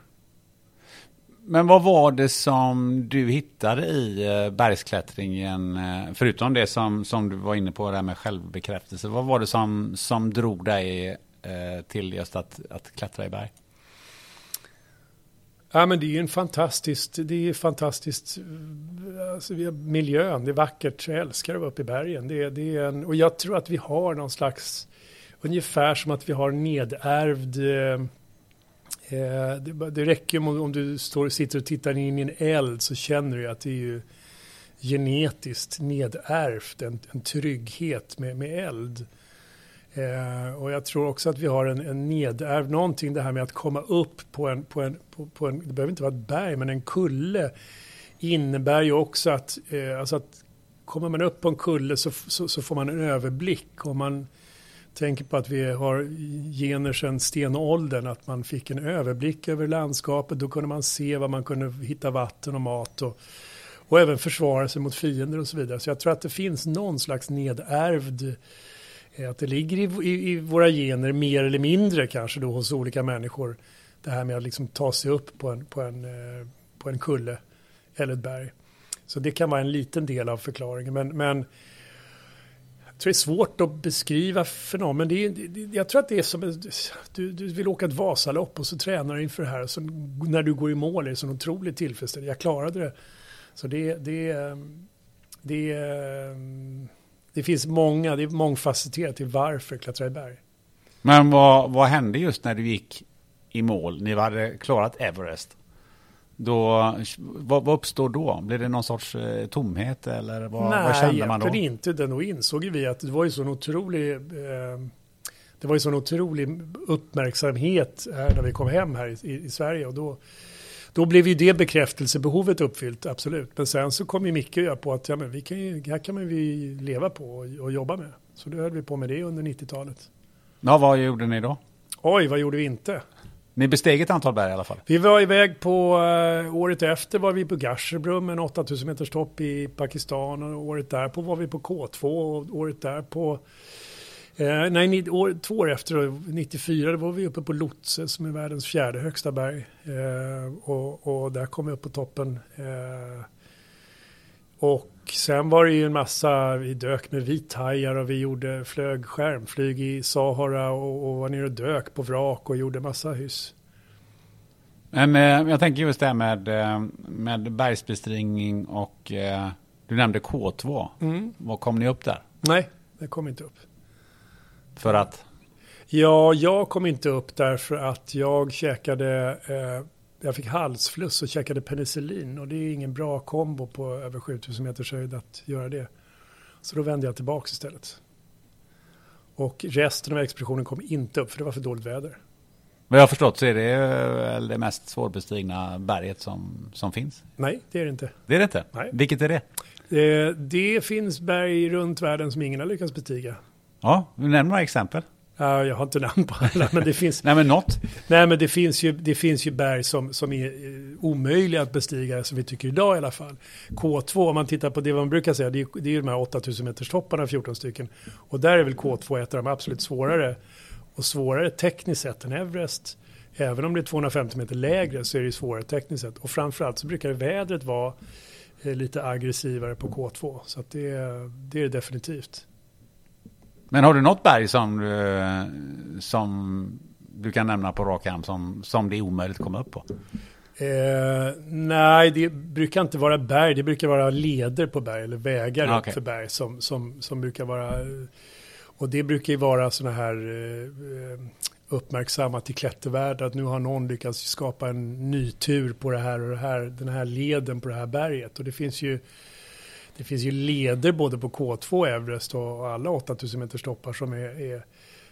B: Men vad var det som du hittade i eh, bergsklättringen, eh, förutom det som, som du var inne på, det här med självbekräftelse. Vad var det som, som drog dig eh, till just att, att klättra i berg?
A: Ja, men det är en fantastiskt, det är fantastiskt, alltså, miljön, det är vackert, jag älskar att vara uppe i bergen. Det, det är en, och jag tror att vi har någon slags, ungefär som att vi har nedärvd, eh, eh det, det räcker om, om du står, sitter och tittar in i en eld så känner du att det är ju genetiskt nedärvt, en, en trygghet med, med eld. Eh, och jag tror också att vi har en, en nedärvd, någonting det här med att komma upp på en, på en, på, på en, det behöver inte vara ett berg, men en kulle innebär ju också att, eh, alltså att kommer man upp på en kulle så, så, så, får man en överblick. Om man tänker på att vi har gener sedan stenåldern, att man fick en överblick över landskapet, då kunde man se var man kunde hitta vatten och mat och, och även försvara sig mot fiender och så vidare. Så jag tror att det finns någon slags nedärvd att det ligger i, i, i, våra gener mer eller mindre kanske då hos olika människor. Det här med att liksom ta sig upp på en, på en, eh, på en kulle eller ett berg. Så det kan vara en liten del av förklaringen. Men, men jag tror det är svårt att beskriva fenomen. Men det är, det, jag tror att det är som du, du vill åka ett Vasalopp och så tränar du inför det här. Och så när du går i mål är det så otroligt tillfredsställande. Jag klarade det. Så det, det, eh, det, det det finns många, det är mångfacetterat till varför klättra i berg.
B: Men vad, vad hände just när du gick i mål? Ni hade klarat Everest. Då, vad, vad uppstår då? Blir det någon sorts eh, tomhet eller vad,
A: Nej,
B: vad kände man då?
A: Nej, inte. Då insåg vi att det var ju så otrolig, eh, det var ju sån otrolig uppmärksamhet här när vi kom hem här i, i, i Sverige och då då blev ju det bekräftelsebehovet uppfyllt, absolut. Men sen så kom ju Micke och jag på att ja, men vi kan ju, här kan man vi leva på och, och jobba med. Så då höll vi på med det under 90-talet.
B: Ja, vad gjorde ni då?
A: Oj, vad gjorde vi inte?
B: Ni besteg ett antal berg i alla fall?
A: Vi var iväg på, uh, året efter var vi på Gasherbrum, en 8000 meters topp i Pakistan. Och året därpå var vi på K2 och året därpå Eh, nej, år, två år efter, 94, då var vi uppe på Lotse som är världens fjärde högsta berg. Eh, och, och, där kom vi upp på toppen. Eh, och sen var det ju en massa, vi dök med vithajar och vi gjorde, flög skärmflyg i Sahara och, och var nere och dök på vrak och gjorde massa hyss.
B: Men eh, jag tänker just det här med, eh, med bergsbestigning och eh, du nämnde K2. Mm. Vad kom ni upp där?
A: Nej, det kom inte upp.
B: För att?
A: Ja, jag kom inte upp därför att jag käkade, eh, jag fick halsfluss och käkade penicillin och det är ingen bra kombo på över 7000 meters höjd att göra det. Så då vände jag tillbaka istället. Och resten av expeditionen kom inte upp för det var för dåligt väder.
B: Vad jag har förstått så är det det mest svårbestigna berget som, som finns?
A: Nej, det är det inte.
B: Det är det inte?
A: Nej.
B: Vilket är det?
A: Det, det finns berg runt världen som ingen har lyckats bestiga.
B: Ja, nämn några exempel.
A: Ja, jag har inte namn på alla, men det finns...
B: nej, men något.
A: Nej, men det finns ju, det finns ju berg som, som är eh, omöjliga att bestiga, som vi tycker idag i alla fall. K2, om man tittar på det man brukar säga, det är, det är ju de här 8000 meters topparna, 14 stycken. Och där är väl K2 ett av de absolut svårare. Och svårare tekniskt sett än Everest. Även om det är 250 meter lägre så är det svårare tekniskt sett. Och framförallt så brukar vädret vara eh, lite aggressivare på K2. Så det, det är det definitivt.
B: Men har du något berg som, eh, som du kan nämna på rak arm som, som det är omöjligt att komma upp på?
A: Eh, nej, det brukar inte vara berg. Det brukar vara leder på berg eller vägar ah, okay. för berg som, som, som brukar vara. Och det brukar ju vara sådana här eh, uppmärksammat i klättervärlden att nu har någon lyckats skapa en ny tur på det här och det här, den här leden på det här berget. Och det finns ju det finns ju leder både på K2 Everest och alla 8000 meters toppar som är, är,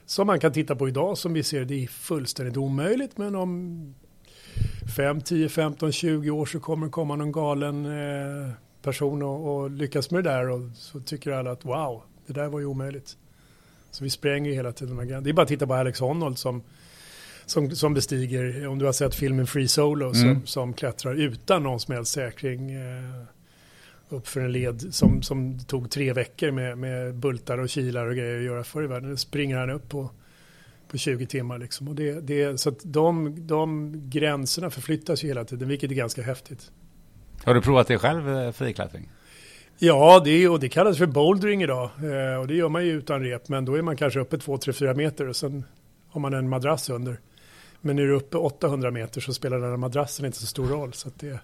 A: som man kan titta på idag som vi ser det är fullständigt omöjligt men om 5, 10, 15, 20 år så kommer det komma någon galen eh, person och, och, lyckas med det där och så tycker alla att wow, det där var ju omöjligt. Så vi spränger ju hela tiden. Det är bara att titta på Alex Honnold som, som, som bestiger, om du har sett filmen Free Solo, mm. som, som klättrar utan någon som helst säkring. Eh, upp för en led som, som tog tre veckor med, med bultar och kilar och grejer att göra förr i världen. Nu springer han upp på, på 20 timmar liksom. Och det, det, så att de, de gränserna förflyttas ju hela tiden, vilket är ganska häftigt.
B: Har du provat det själv, eh, friklättring?
A: Ja, det, och det kallas för bouldering idag. Eh, och det gör man ju utan rep, men då är man kanske uppe 2, 3, 4 meter och sen har man en madrass under. Men är du uppe 800 meter så spelar den här madrassen inte så stor roll. Så det,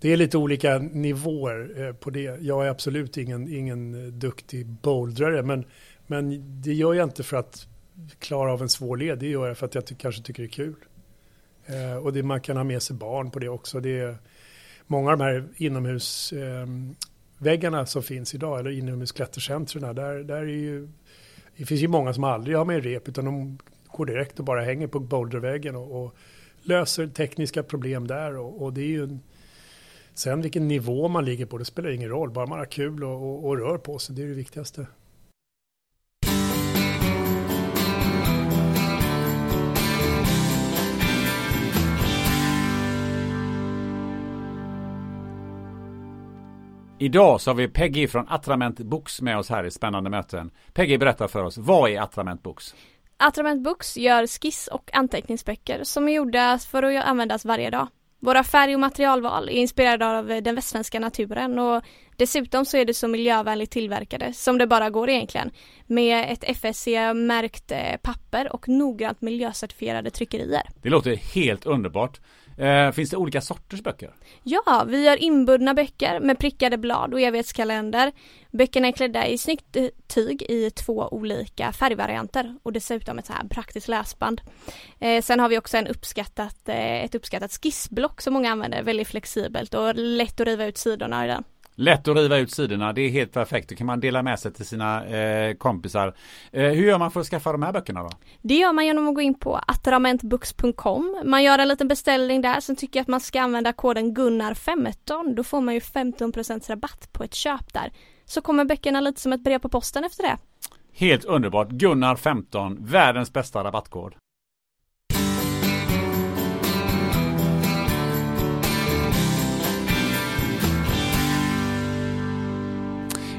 A: det är lite olika nivåer eh, på det. Jag är absolut ingen, ingen eh, duktig bouldrare, men, men det gör jag inte för att klara av en svår led. Det gör jag för att jag ty kanske tycker det är kul. Eh, och det, man kan ha med sig barn på det också. Det är, många av de här inomhusväggarna ehm, eh, som finns idag, eller inomhusklättercentren, där, där är ju, det finns ju många som aldrig har med rep, utan de går direkt och bara hänger på boulderväggen och, och löser tekniska problem där. Och, och det är ju en, Sen vilken nivå man ligger på, det spelar ingen roll. Bara man har kul och, och, och rör på sig, det är det viktigaste.
B: Idag så har vi Peggy från Attrament Books med oss här i Spännande möten. Peggy berättar för oss, vad är Attrament Books?
E: Attrament Books gör skiss och anteckningsböcker som är gjorda för att användas varje dag. Våra färg och materialval är inspirerade av eh, den västsvenska naturen och dessutom så är det så miljövänligt tillverkade som det bara går egentligen med ett FSC-märkt eh, papper och noggrant miljöcertifierade tryckerier.
B: Det låter helt underbart. Eh, finns det olika sorters böcker?
E: Ja, vi har inbundna böcker med prickade blad och evighetskalender. Böckerna är klädda i snyggt eh, tyg i två olika färgvarianter och dessutom ett så här praktiskt läsband. Eh, sen har vi också en uppskattat, eh, ett uppskattat skissblock som många använder, väldigt flexibelt och lätt att riva ut sidorna i den.
B: Lätt att riva ut sidorna, det är helt perfekt. Då kan man dela med sig till sina eh, kompisar. Eh, hur gör man för att skaffa de här böckerna då?
E: Det gör man genom att gå in på attramentbooks.com. Man gör en liten beställning där, sen tycker jag att man ska använda koden Gunnar15. Då får man ju 15% rabatt på ett köp där. Så kommer böckerna lite som ett brev på posten efter det.
B: Helt underbart. Gunnar15, världens bästa rabattkod.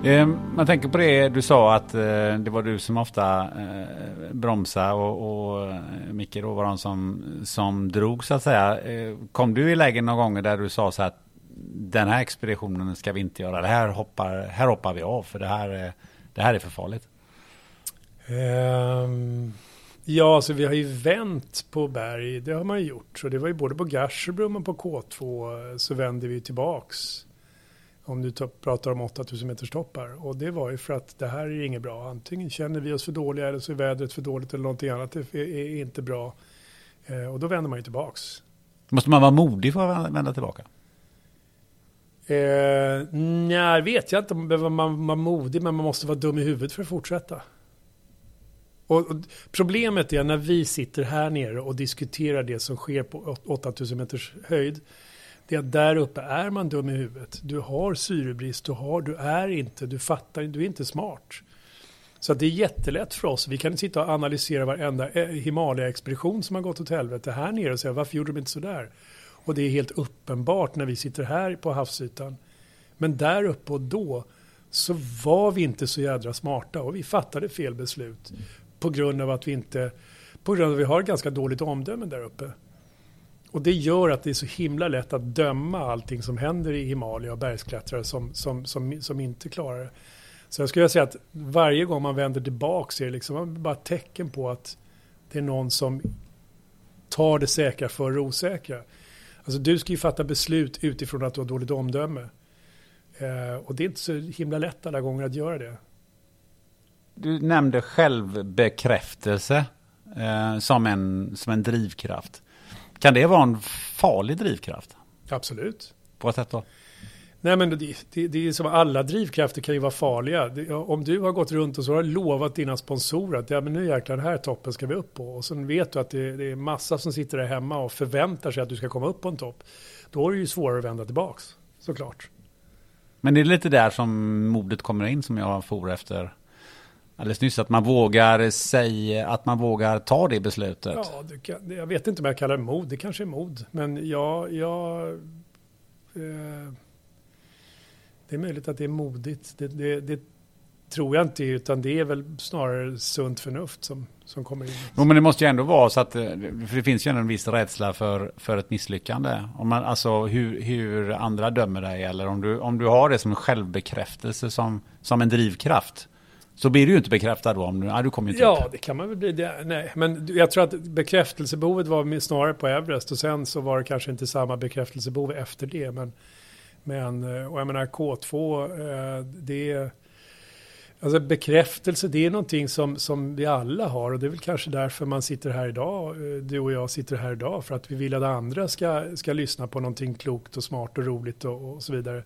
B: Eh, man tänker på det du sa att eh, det var du som ofta eh, bromsade och, och Micke då var de som, som drog så att säga. Kom du i lägen någon gånger där du sa så att den här expeditionen ska vi inte göra, det här hoppar, här hoppar vi av för det här, är- det här är för farligt?
A: Um, ja, alltså vi har ju vänt på berg, det har man ju gjort. Så det var ju både på Garserbrum och på K2 så vände vi tillbaks. Om du tar- pratar om 8000 meters toppar. Och det var ju för att det här är inget bra. Antingen känner vi oss för dåliga eller så är vädret för dåligt eller någonting annat är, är inte bra. Eh, och då vänder man ju tillbaks.
B: Måste man vara modig för att vända tillbaka?
A: Eh, nej, vet jag inte om behöver man vara modig, men man måste vara dum i huvudet för att fortsätta. Och, och problemet är när vi sitter här nere och diskuterar det som sker på åt- 8000 meters höjd. Det är att där uppe är man dum i huvudet. Du har syrebrist, du, har, du är inte, du fattar, du är inte smart. Så att det är jättelätt för oss. Vi kan sitta och analysera varenda eh, Himalaya-expedition som har gått åt helvete här nere och säga varför gjorde de inte sådär? Och det är helt uppenbart när vi sitter här på havsytan. Men där uppe och då så var vi inte så jädra smarta och vi fattade fel beslut. På grund av att vi inte, på grund av att vi har ganska dåligt omdöme där uppe. Och det gör att det är så himla lätt att döma allting som händer i Himalaya och bergsklättrare som, som, som, som inte klarar det. Så jag skulle säga att varje gång man vänder tillbaka så är det liksom bara tecken på att det är någon som tar det säkra för det osäkra. Alltså du ska ju fatta beslut utifrån att du har dåligt omdöme. Eh, och det är inte så himla lätt alla gånger att göra det.
B: Du nämnde självbekräftelse eh, som, en, som en drivkraft. Kan det vara en farlig drivkraft?
A: Absolut.
B: På vad sätt då?
A: Nej men det, det, det är som alla drivkrafter kan ju vara farliga. Det, om du har gått runt och så har lovat dina sponsorer att ja, men nu jäklar den här toppen ska vi upp på. Och sen vet du att det, det är massa som sitter där hemma och förväntar sig att du ska komma upp på en topp. Då är det ju svårare att vända tillbaks, såklart.
B: Men det är lite där som modet kommer in som jag for efter alldeles nyss. Att man vågar säga, att man vågar ta det beslutet.
A: Ja, kan, jag vet inte om jag kallar det mod, det kanske är mod. Men jag, jag eh, det är möjligt att det är modigt. Det, det, det tror jag inte, utan det är väl snarare sunt förnuft som, som kommer in.
B: Jo, men det måste ju ändå vara så att, eh, för det finns ju ändå en viss rädsla för, för ett misslyckande. Om man, alltså hur, hur andra dömer dig, eller om du, om du har det som en självbekräftelse som, som en drivkraft. Så blir du ju inte bekräftad då om du, nej, du kommer ju inte
A: Ja,
B: upp.
A: det kan man väl bli. Det, nej, men jag tror att bekräftelsebehovet var snarare på Everest och sen så var det kanske inte samma bekräftelsebehov efter det. Men, men eh, och jag menar K2, eh, det. Alltså bekräftelse, det är någonting som, som vi alla har och det är väl kanske därför man sitter här idag, eh, du och jag sitter här idag, för att vi vill att andra ska, ska lyssna på någonting klokt och smart och roligt och, och så vidare.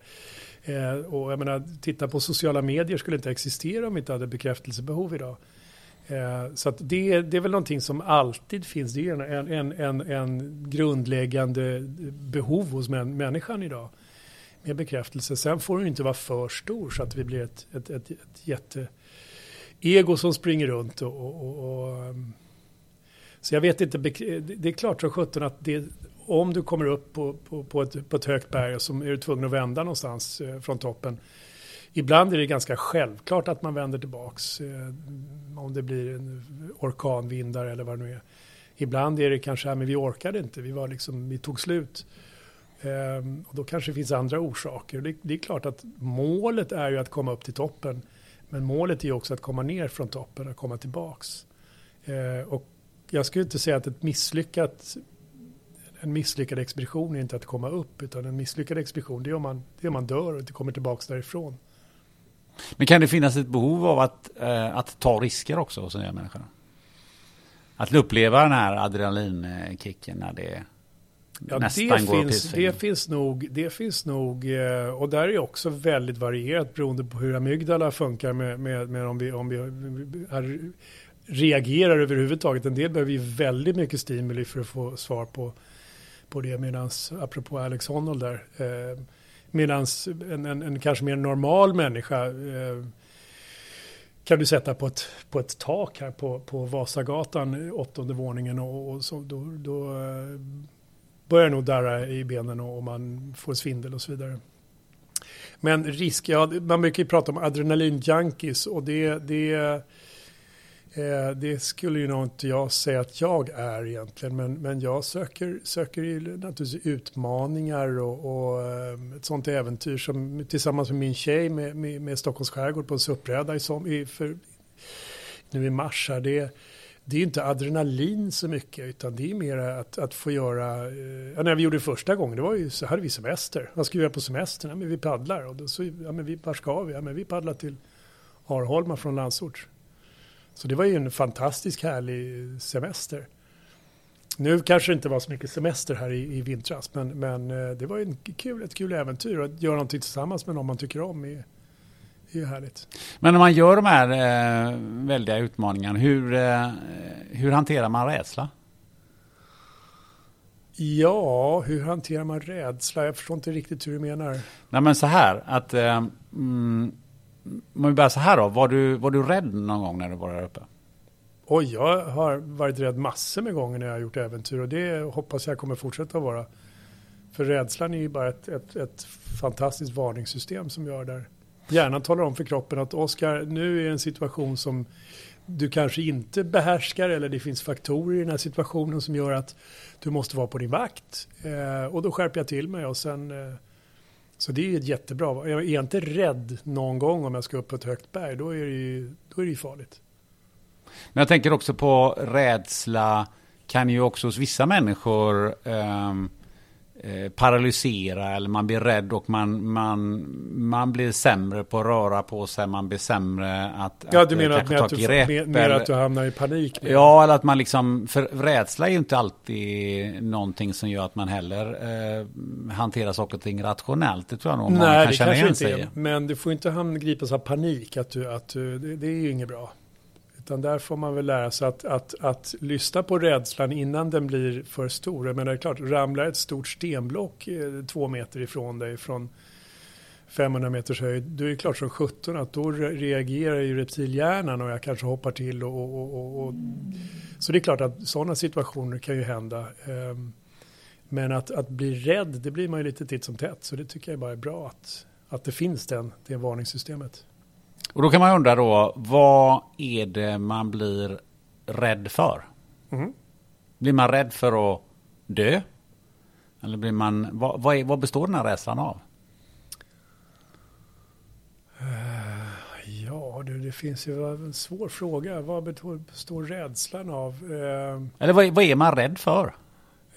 A: Eh, och jag menar, titta på sociala medier skulle inte existera om vi inte hade bekräftelsebehov idag. Eh, så att det, det är väl någonting som alltid finns, det är en, en, en, en grundläggande behov hos män, människan idag med bekräftelse. Sen får den inte vara för stor så att vi blir ett, ett, ett, ett jätte ego som springer runt. Och, och, och, ehm, så jag vet inte, det är klart som sjutton att det, om du kommer upp på, på, på, ett, på ett högt berg så är du tvungen att vända någonstans eh, från toppen. Ibland är det ganska självklart att man vänder tillbaks. Eh, om det blir en orkanvindar eller vad det nu är. Ibland är det kanske, ja, men vi orkade inte, vi, var liksom, vi tog slut. Ehm, och då kanske det finns andra orsaker. Det, det är klart att målet är ju att komma upp till toppen. Men målet är ju också att komma ner från toppen och komma tillbaks. Ehm, och jag skulle inte säga att ett misslyckat, en misslyckad expedition är inte att komma upp. Utan en misslyckad expedition det är om man, det är om man dör och inte kommer tillbaks därifrån.
B: Men kan det finnas ett behov av att, eh, att ta risker också hos en människa? Att uppleva den här adrenalinkicken när det
A: Ja,
B: nästan
A: det
B: går
A: finns, det finns nog, det finns nog, eh, och där är också väldigt varierat beroende på hur amygdala funkar med, med, med om vi, om vi är, reagerar överhuvudtaget. En del behöver ju väldigt mycket stimuli för att få svar på, på det, medans, apropå Alex Honnold där, eh, medans en, en, en kanske mer normal människa eh, kan du sätta på ett, på ett tak här på, på Vasagatan, eh, åttonde våningen och, och så, då, då eh, börjar nog darra i benen och man får svindel och så vidare. Men risk, ja, man brukar ju prata om adrenalin-junkies och det, det, Eh, det skulle ju nog inte jag säga att jag är egentligen. Men, men jag söker, söker ju naturligtvis utmaningar och, och eh, ett sånt äventyr som tillsammans med min tjej med, med, med Stockholms skärgård på en suppräda i, som, i, för, nu i mars här. Det, det är inte adrenalin så mycket utan det är mer att, att få göra, eh, ja, när vi gjorde det första gången, det var ju så hade vi semester. Vad ska vi göra på semestern? Ja, men vi paddlar. Och då så, ja, men vi, var ska vi? Ja, men vi paddlar till Arholma från Landsort. Så det var ju en fantastisk härlig semester. Nu kanske det inte var så mycket semester här i, i vintras, men, men eh, det var en kul, ett kul äventyr att göra någonting tillsammans med någon man tycker om. Är ju härligt.
B: Men när man gör de här eh, väldiga utmaningarna, hur, eh, hur hanterar man rädsla?
A: Ja, hur hanterar man rädsla? Jag förstår inte riktigt hur du menar.
B: Nej men så här, att... Eh, mm, om vi börjar så här då, var du, var du rädd någon gång när du var där uppe?
A: Oj, jag har varit rädd massor med gånger när jag har gjort äventyr och det hoppas jag kommer fortsätta vara. För rädslan är ju bara ett, ett, ett fantastiskt varningssystem som gör där Hjärnan talar om för kroppen att Oskar, nu är en situation som du kanske inte behärskar eller det finns faktorer i den här situationen som gör att du måste vara på din vakt. Eh, och då skärper jag till mig och sen eh, så det är ju jättebra. Jag är inte rädd någon gång om jag ska upp på ett högt berg, då är det ju, då är det ju farligt.
B: Men jag tänker också på rädsla kan ju också hos vissa människor eh, Eh, paralysera eller man blir rädd och man, man, man blir sämre på att röra på sig, man blir sämre att,
A: ja, du menar att, ta att du, grepp. Mer, mer att du hamnar i panik?
B: Ja, eller att man liksom, för rädsla är ju inte alltid någonting som gör att man heller eh, hanterar saker och ting rationellt. Det tror jag nog
A: Nej, man kan det känna kanske igen inte är. Men du får inte gripas av panik, att du, att du, det, det är ju inget bra. Utan där får man väl lära sig att, att, att lyssna på rädslan innan den blir för stor. Men det är klart, ramlar ett stort stenblock eh, två meter ifrån dig från 500 meters höjd, då är det klart som 17 att då reagerar ju reptilhjärnan och jag kanske hoppar till och, och, och, och så det är klart att sådana situationer kan ju hända. Ehm, men att, att bli rädd, det blir man ju lite titt som tätt, så det tycker jag bara är bra att, att det finns den, det varningssystemet.
B: Och då kan man undra då, vad är det man blir rädd för? Mm. Blir man rädd för att dö? Eller blir man, vad, vad, är, vad består den här rädslan av?
A: Uh, ja, du, det finns ju en svår fråga. Vad består rädslan av? Uh,
B: Eller vad, vad är man rädd för?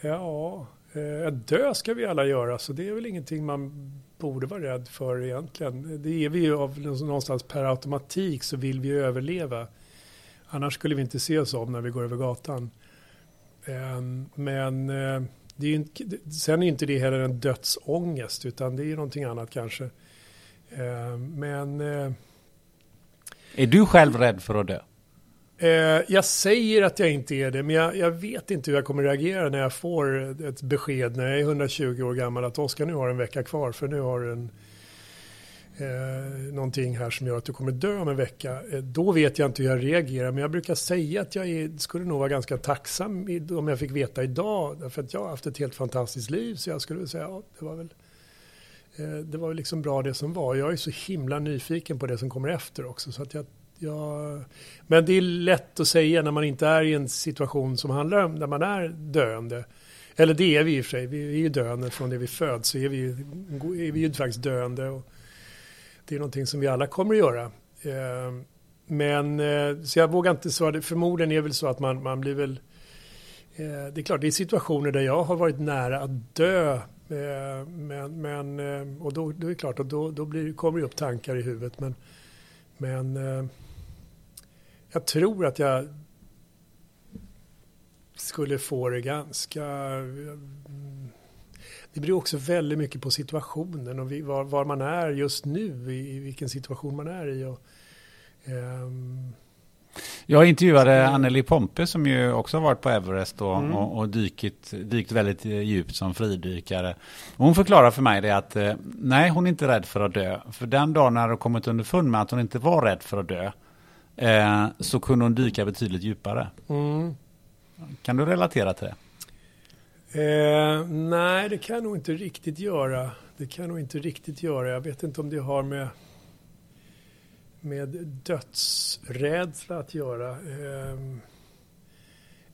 A: Ja, uh, dö ska vi alla göra, så det är väl ingenting man borde vara rädd för egentligen. Det är vi ju av någonstans per automatik så vill vi överleva. Annars skulle vi inte se oss om när vi går över gatan. Ehm, men eh, det är inte, sen är inte det heller en dödsångest utan det är ju någonting annat kanske. Ehm, men... Eh,
B: är du själv rädd för att dö?
A: Eh, jag säger att jag inte är det, men jag, jag, vet inte hur jag kommer reagera när jag får ett besked när jag är 120 år gammal att Oskar nu har en vecka kvar för nu har du en, eh, någonting här som gör att du kommer dö om en vecka. Eh, då vet jag inte hur jag reagerar, men jag brukar säga att jag är, skulle nog vara ganska tacksam om jag fick veta idag, för att jag har haft ett helt fantastiskt liv, så jag skulle säga ja, det var väl eh, det var liksom bra det som var. Jag är så himla nyfiken på det som kommer efter också. Så att jag Ja, men det är lätt att säga när man inte är i en situation som handlar om när man är döende. Eller det är vi i och för sig, vi är ju döende från det vi föds så är vi, är vi ju faktiskt döende. Och det är någonting som vi alla kommer att göra. Eh, men eh, så jag vågar inte svara, förmodligen är det väl så att man, man blir väl eh, det är klart, det är situationer där jag har varit nära att dö. Men, men, och då, då är det klart då, då blir, kommer det upp tankar i huvudet. Men, men jag tror att jag skulle få det ganska... Det beror också väldigt mycket på situationen och var, var man är just nu, i, vilken situation man är i. Och, um...
B: jag intervjuade Anneli Pompe som ju också har varit på Everest och, mm. och, och dykit, dykt väldigt djupt som fridykare. hon förklarar för mig det att eh, nej, hon är inte rädd för att dö. För den dagen när hon kommit underfund med att hon inte var rädd för att dö, eh, så kunde hon dyka betydligt djupare. Mm. Kan du relatera till det?
A: Eh, nej, det kan jag nog inte riktigt göra. Det kan jag nog inte riktigt göra. Jag vet inte om det har med, med dödsrädsla att göra. Eh,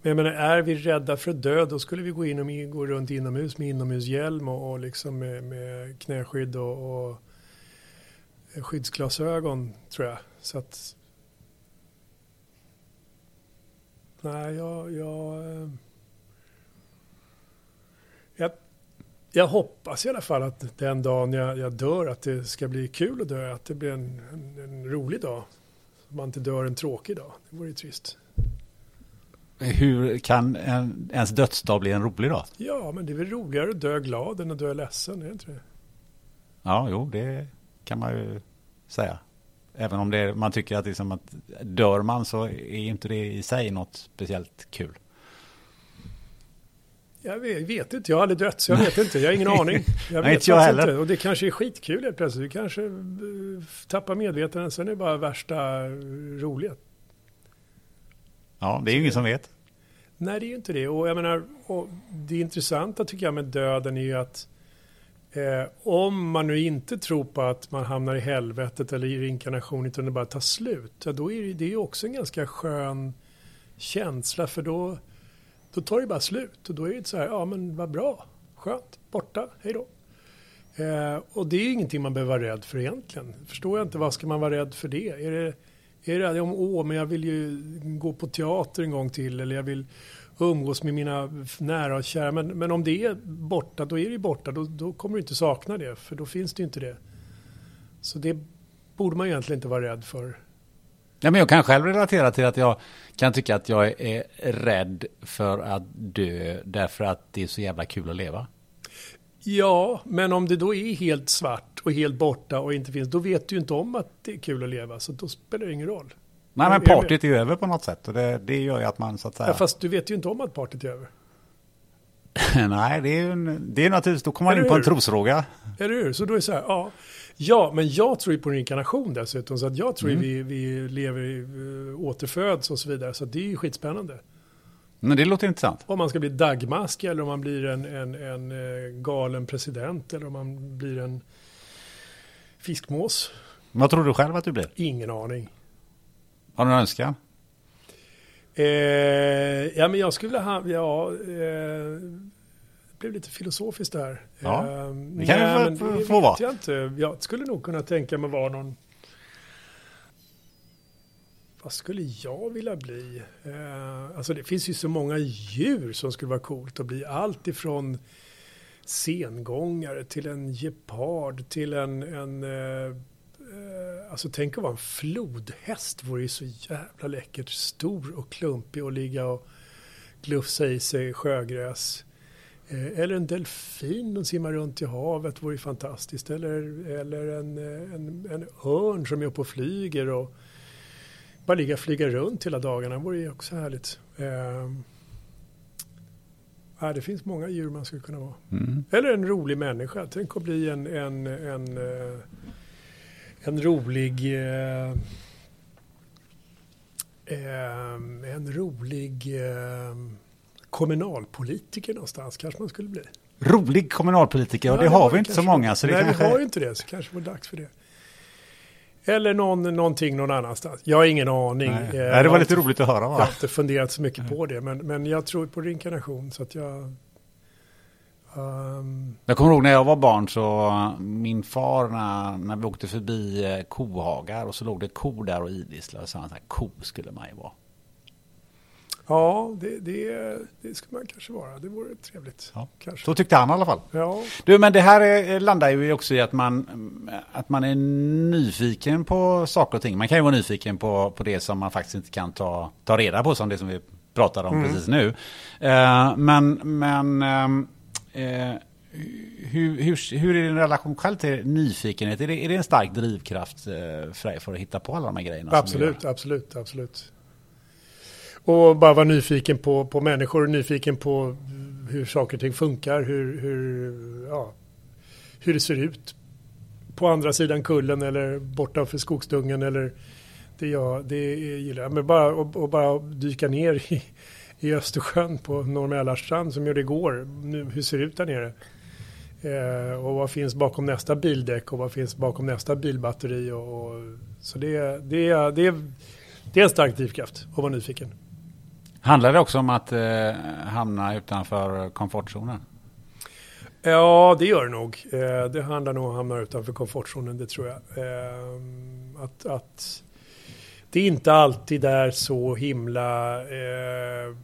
A: men jag menar, är vi rädda för död då skulle vi gå, in och gå runt inomhus med inomhushjälm och, och liksom med, med knäskydd och, och skyddsglasögon tror jag. Så att... Nej, jag... jag eh, jag, jag hoppas i alla fall att den dagen jag, jag, dör att det ska bli kul att dö, att det blir en, en, en rolig dag. Så man inte dör en tråkig dag. Det vore ju trist.
B: Hur kan en, ens dödsdag bli en rolig dag?
A: Ja, men det är väl roligare att dö glad än att dö ledsen, är det inte det?
B: Ja, jo, det kan man ju säga. Även om det, man tycker att, liksom att dör man så är inte det i sig något speciellt kul.
A: Jag vet, vet, inte, jag har aldrig dött så jag vet inte, jag har ingen aning.
B: Jag vet Nej, inte jag heller. Inte.
A: Och det kanske är skitkul helt plötsligt, du kanske eh, tappar medvetandet, sen är det bara värsta roliga.
B: Ja, det är ju ingen som vet.
A: Nej, det är ju inte det. Och jag menar, och det intressanta tycker jag med döden är ju att eh, om man nu inte tror på att man hamnar i helvetet eller i reinkarnation utan det bara tar slut, ja, då är det, ju också en ganska skön känsla för då då tar det bara slut och då är det så här, ja men vad bra, skönt, borta, hej då. Eh, och det är ingenting man behöver vara rädd för egentligen. Förstår jag inte, vad ska man vara rädd för det? Är det, är det om, åh, men jag vill ju gå på teater en gång till eller jag vill umgås med mina nära och kära. Men, men om det är borta, då är det ju borta. Då, då kommer du inte sakna det, för då finns det inte det. Så det borde man egentligen inte vara rädd för.
B: Ja, men jag kan själv relatera till att jag kan tycka att jag är rädd för att dö därför att det är så jävla kul att leva.
A: Ja, men om det då är helt svart och helt borta och inte finns, då vet du ju inte om att det är kul att leva, så då spelar det ingen roll.
B: Nej, men partyt är ju över på något sätt och det, det gör ju att man så att säga... Ja,
A: fast du vet ju inte om att partyt är över.
B: Nej, det är ju det är naturligtvis, då kommer man in på en trosfråga.
A: Eller hur? Så då är det så här, ja. Ja, men jag tror ju på reinkarnation dessutom. Så att jag tror mm. vi, vi lever, uh, återföds och så vidare. Så det är ju skitspännande.
B: Men det låter intressant.
A: Om man ska bli dagmask eller om man blir en, en, en uh, galen president eller om man blir en fiskmås.
B: Vad tror du själv att du blir?
A: Ingen aning.
B: Har du någon önskan?
A: Eh, ja, men jag skulle vilja ha, ja, eh, blev lite filosofiskt där.
B: Ja, ehm, det kan nej, ju få, få vara.
A: Jag, inte. jag skulle nog kunna tänka mig vara någon... Vad skulle jag vilja bli? Uh, alltså det finns ju så många djur som skulle vara coolt att bli. Allt ifrån sengångare till en gepard till en... en uh, alltså tänk att vara en flodhäst vore ju så jävla läckert. Stor och klumpig och ligga och glufsa i sig sjögräs. Eh, eller en delfin som simmar runt i havet vore fantastiskt. Eller, eller en, eh, en, en örn som är uppe och flyger och bara ligga och flyga runt hela dagarna vore ju också härligt. Eh, ja, det finns många djur man skulle kunna vara. Mm. Eller en rolig människa. Tänk att bli en, en, en, en rolig eh, en rolig kommunalpolitiker någonstans kanske man skulle bli.
B: Rolig kommunalpolitiker, och ja, det, har vi inte så många. Så det
A: nej,
B: kanske...
A: vi har ju inte det, så kanske det var dags för det. Eller någon, någonting någon annanstans. Jag har ingen aning. Nej.
B: Eh, nej, det var lite roligt att höra. Va?
A: Jag har inte funderat så mycket på det, men, men jag tror på reinkarnation. Så att jag...
B: Um... Jag kommer ihåg när jag var barn så min far när, när vi åkte förbi eh, kohagar och så låg det kor där och idisslade. Han sa, ko skulle man ju vara.
A: Ja, det, det, det skulle man kanske vara. Det vore trevligt. Ja. Kanske.
B: Så tyckte han i alla fall.
A: Ja.
B: Du, men det här är, landar ju också i att man, att man är nyfiken på saker och ting. Man kan ju vara nyfiken på, på det som man faktiskt inte kan ta, ta reda på, som det som vi pratade om mm. precis nu. Uh, men men uh, hur, hur, hur är din relation själv till nyfikenhet? Är det, är det en stark drivkraft för dig för att hitta på alla de här grejerna?
A: Absolut, absolut, absolut. Och bara vara nyfiken på, på människor, nyfiken på hur saker och ting funkar, hur, hur, ja, hur det ser ut på andra sidan kullen eller bortanför skogsdungen eller det, jag, det gillar jag. Men bara, och, och bara dyka ner i i Östersjön på Norr Mälarstrand som gjorde igår. Nu, hur ser det ut där nere? Eh, och vad finns bakom nästa bildäck och vad finns bakom nästa bilbatteri? Och, och så det, det, det, det är en stark drivkraft att vara nyfiken.
B: Handlar det också om att eh, hamna utanför komfortzonen?
A: Ja, det gör det nog. Eh, det handlar nog om att hamna utanför komfortzonen, det tror jag. Eh, att, att det inte alltid är så himla... Eh,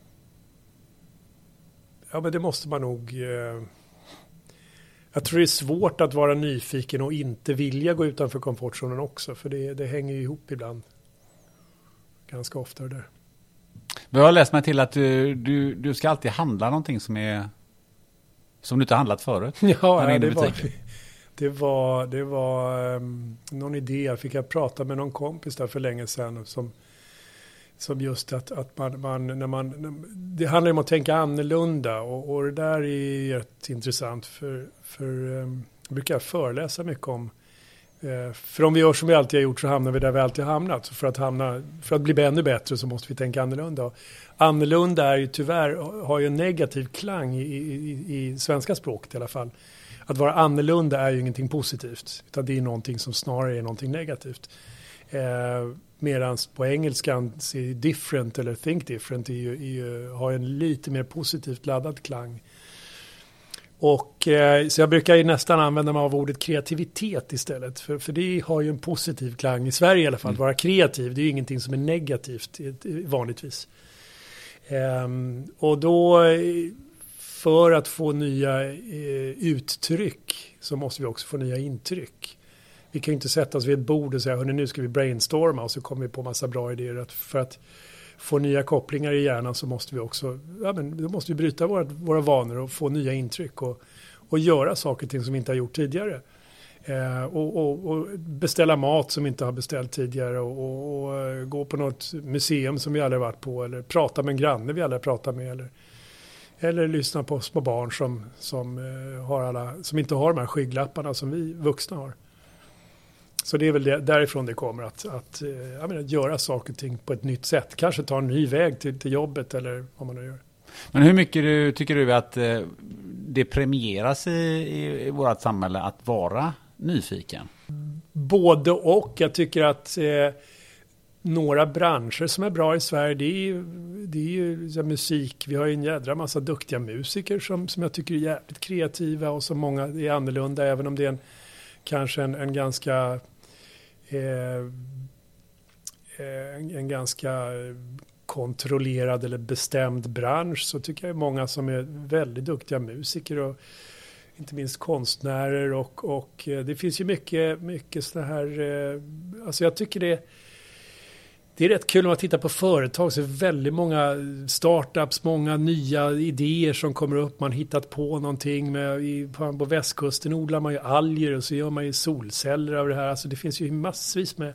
A: ja, men det måste man nog... Eh, jag tror det är svårt att vara nyfiken och inte vilja gå utanför komfortzonen också, för det, det hänger ju ihop ibland. Ganska ofta det där.
B: Jag har läst mig till att du, du, du ska alltid handla någonting som är som du inte handlat förut.
A: Ja, ja det, var, det var, det var um, någon idé. Jag fick jag prata med någon kompis där för länge sedan. Som, som just att, att man, man, när man, det handlar om att tänka annorlunda. Och, och det där är rätt intressant. För, för um, jag brukar föreläsa mycket om eh, för om vi gör som vi alltid har gjort så hamnar vi där vi alltid har hamnat. Så för att, hamna, för att bli ännu bättre så måste vi tänka annorlunda. Annorlunda är ju tyvärr, har ju en negativ klang i, i, i svenska språket i alla fall. Att vara annorlunda är ju ingenting positivt. Utan det är någonting som snarare är någonting negativt. Eh, Medan på engelskan, different eller think different är ju, är ju, har en lite mer positivt laddad klang. Och, eh, så jag brukar ju nästan använda mig av ordet kreativitet istället. För, för det har ju en positiv klang i Sverige i alla fall. Mm. Att vara kreativ, det är ju ingenting som är negativt vanligtvis. Um, och då, för att få nya eh, uttryck så måste vi också få nya intryck. Vi kan ju inte sätta oss vid ett bord och säga, att nu ska vi brainstorma och så kommer vi på massa bra idéer. För att få nya kopplingar i hjärnan så måste vi också ja, men då måste vi bryta våra, våra vanor och få nya intryck och, och göra saker och ting som vi inte har gjort tidigare. Eh, och, och, och, beställa mat som vi inte har beställt tidigare och, och, gå på något museum som vi aldrig varit på eller prata med en granne vi aldrig pratat med eller, eller lyssna på små barn som, som, eh, har alla, som inte har de här skygglapparna som vi vuxna har. Så det är väl därifrån det kommer, att, att, eh, menar, att göra saker och ting på ett nytt sätt. Kanske ta en ny väg till, till jobbet eller vad man nu gör.
B: Men hur mycket du, tycker du att eh, det premieras i, i, i vårt samhälle att vara nyfiken?
A: Både och. Jag tycker att eh, några branscher som är bra i Sverige, det är ju, det är ju musik. Vi har ju en jädra massa duktiga musiker som, som jag tycker är jävligt kreativa och som många är annorlunda, även om det är en kanske en, en ganska eh, eh en, en, ganska kontrollerad eller bestämd bransch så tycker jag är många som är väldigt duktiga musiker och inte minst konstnärer och, och eh, det finns ju mycket, mycket sådana här, eh, alltså jag tycker det det är rätt kul när man tittar på företag så är det väldigt många startups, många nya idéer som kommer upp. Man har hittat på någonting. Med, på, på västkusten odlar man ju alger och så gör man ju solceller av det här. Alltså det finns ju massvis med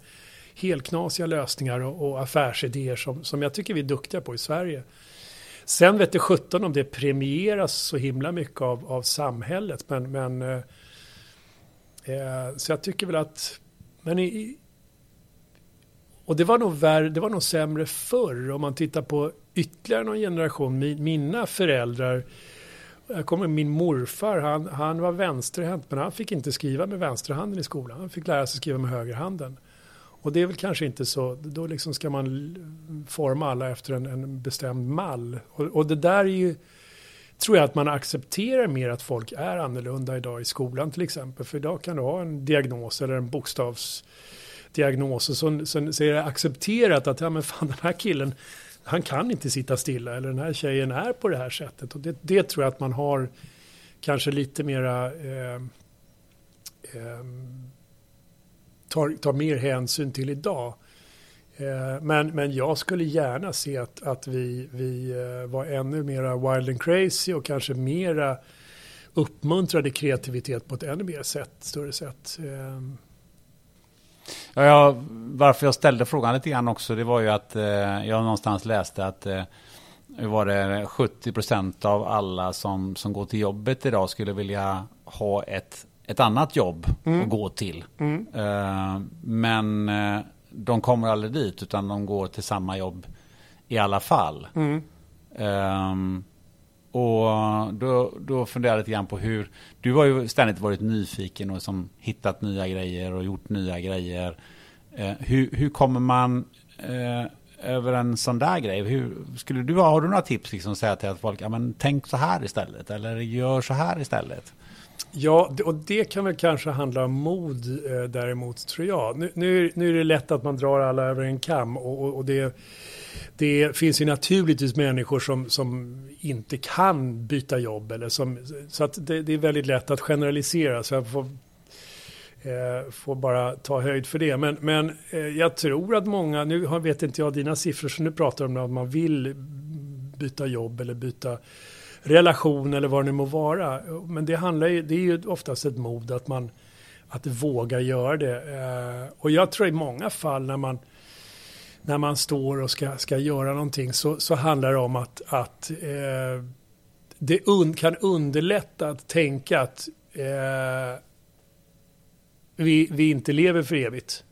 A: helknasiga lösningar och, och affärsidéer som, som jag tycker vi är duktiga på i Sverige. Sen vet det 17 om det premieras så himla mycket av, av samhället. Men, men eh, eh så jag tycker väl att men i, och det var, nog värre, det var nog sämre förr om man tittar på ytterligare någon generation. Mina föräldrar, jag kommer min morfar, han, han var vänsterhänt men han fick inte skriva med vänsterhanden i skolan. Han fick lära sig skriva med högerhanden. Och det är väl kanske inte så, då liksom ska man forma alla efter en, en bestämd mall. Och, och, det där är ju, tror jag att man accepterar mer att folk är annorlunda idag i skolan till exempel. För idag kan du ha en diagnos eller en bokstavs diagnoser så, så, så är det accepterat att ja, men fan, den här killen han kan inte sitta stilla eller den här tjejen är på det här sättet. Och det, det tror jag att man har kanske lite mera eh, eh, tar, tar mer hänsyn till idag. Eh, men, men jag skulle gärna se att, att vi, vi eh, var ännu mera wild and crazy och kanske mera uppmuntrade kreativitet på ett ännu mer sätt, större sätt. Eh,
B: Ja, jag, varför jag ställde frågan lite grann också, det var ju att eh, jag någonstans läste att eh, var det 70 procent av alla som, som går till jobbet idag skulle vilja ha ett, ett annat jobb mm. att gå till. Mm. Eh, men eh, de kommer aldrig dit utan de går till samma jobb i alla fall. Mm. Och eh, då, då funderar jag lite grann på hur, du har ju ständigt varit nyfiken och som hittat nya grejer och gjort nya grejer. Eh, hur, hur kommer man eh, över en sån där grej? Hur, skulle du, har du några tips liksom att säga till folk, ja men tänk så här istället eller gör så här istället?
A: Ja, och det kan väl kanske handla om mod eh, däremot tror jag. Nu, nu, nu, är det lätt att man drar alla över en kam och, och, och det, det finns ju naturligtvis människor som, som inte kan byta jobb. Eller som, så att det, det är väldigt lätt att generalisera. Så jag får, eh, får bara ta höjd för det. Men, men eh, jag tror att många, nu vet inte jag dina siffror så nu pratar om, att man vill byta jobb eller byta relation eller vad det nu må vara. Men det handlar ju, det är ju oftast ett mod att man att våga göra det. Eh, och jag tror i många fall när man när man står och ska, ska göra någonting så, så handlar det om att, att eh, det un, kan underlätta att tänka att eh, vi, vi inte lever för evigt.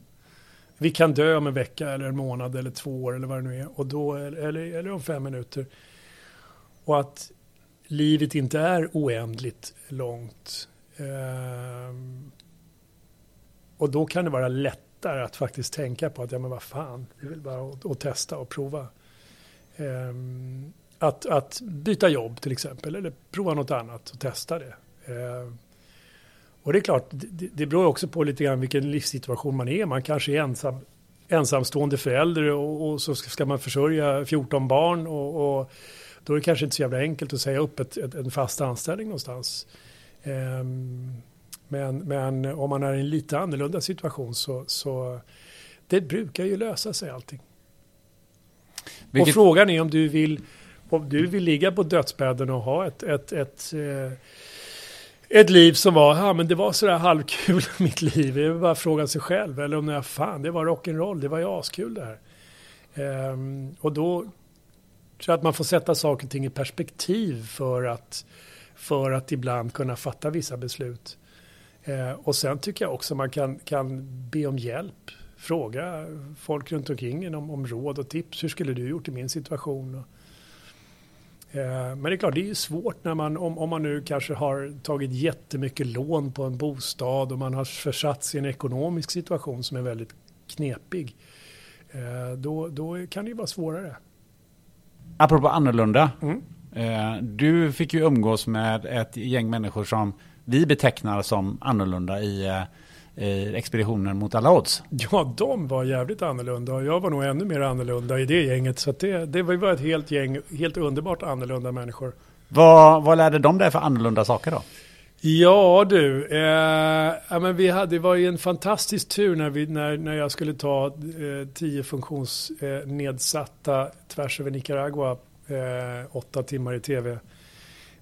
A: Vi kan dö om en vecka eller en månad eller två år eller vad det nu är. Och då, eller, eller om fem minuter. Och att livet inte är oändligt långt. Eh, och då kan det vara lättare att faktiskt tänka på att ja men vad fan, det är väl bara att, att testa och prova. Eh, att, att byta jobb till exempel eller prova något annat och testa det. Eh, och det är klart, det, det beror också på lite grann vilken livssituation man är. Man kanske är ensam, ensamstående förälder och, och så ska man försörja 14 barn och, och då är det kanske inte så jävla enkelt att säga upp ett, ett, en fast anställning någonstans. Um, men, men om man är i en lite annorlunda situation så, så det brukar ju lösa sig allting. Vilket... Och frågan är om du vill, om du vill ligga på dödsbädden och ha ett, ett, ett, eh, ett liv som var, ja men det var sådär halvkul mitt liv, det var bara fråga sig själv. Eller om det är fan, det var rock'n'roll, det var ju askul det här. Um, och då så att man får sätta saker och ting i perspektiv för att, för att ibland kunna fatta vissa beslut. Eh, och sen tycker jag också man kan, kan be om hjälp. Fråga folk runt omkring om, om råd och tips. Hur skulle du gjort i min situation? Eh, men det är klart, det är ju svårt när man, om, om man nu kanske har tagit jättemycket lån på en bostad och man har försatt sig i en ekonomisk situation som är väldigt knepig. Eh, då, då kan det ju vara svårare.
B: Apropå annorlunda. Mm. Eh, du fick ju umgås med ett gäng människor som vi betecknar som annorlunda i, eh, i expeditionen mot alla odds.
A: Ja, de var jävligt annorlunda och jag var nog ännu mer annorlunda i det gänget. Så det, det var ett helt gäng, helt underbart annorlunda människor.
B: Vad, vad lärde de dig för annorlunda saker då?
A: Ja du, eh, ja, men vi hade, det var ju en fantastisk tur när, vi, när, när jag skulle ta eh, tio funktionsnedsatta eh, tvärs över Nicaragua, eh, åtta timmar i tv.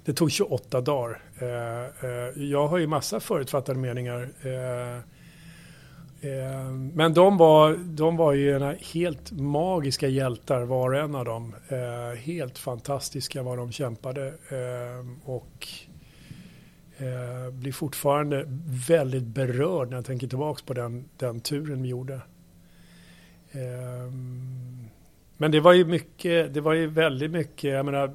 A: Det tog 28 dagar. Eh, eh, jag har ju massa förutfattade meningar. Eh, men de var, de var ju helt magiska hjältar var och en av dem. helt fantastiska vad de kämpade. och blir fortfarande väldigt berörd när jag tänker tillbaka på den, den turen vi gjorde. Men det var ju mycket, det var ju väldigt mycket, jag menar,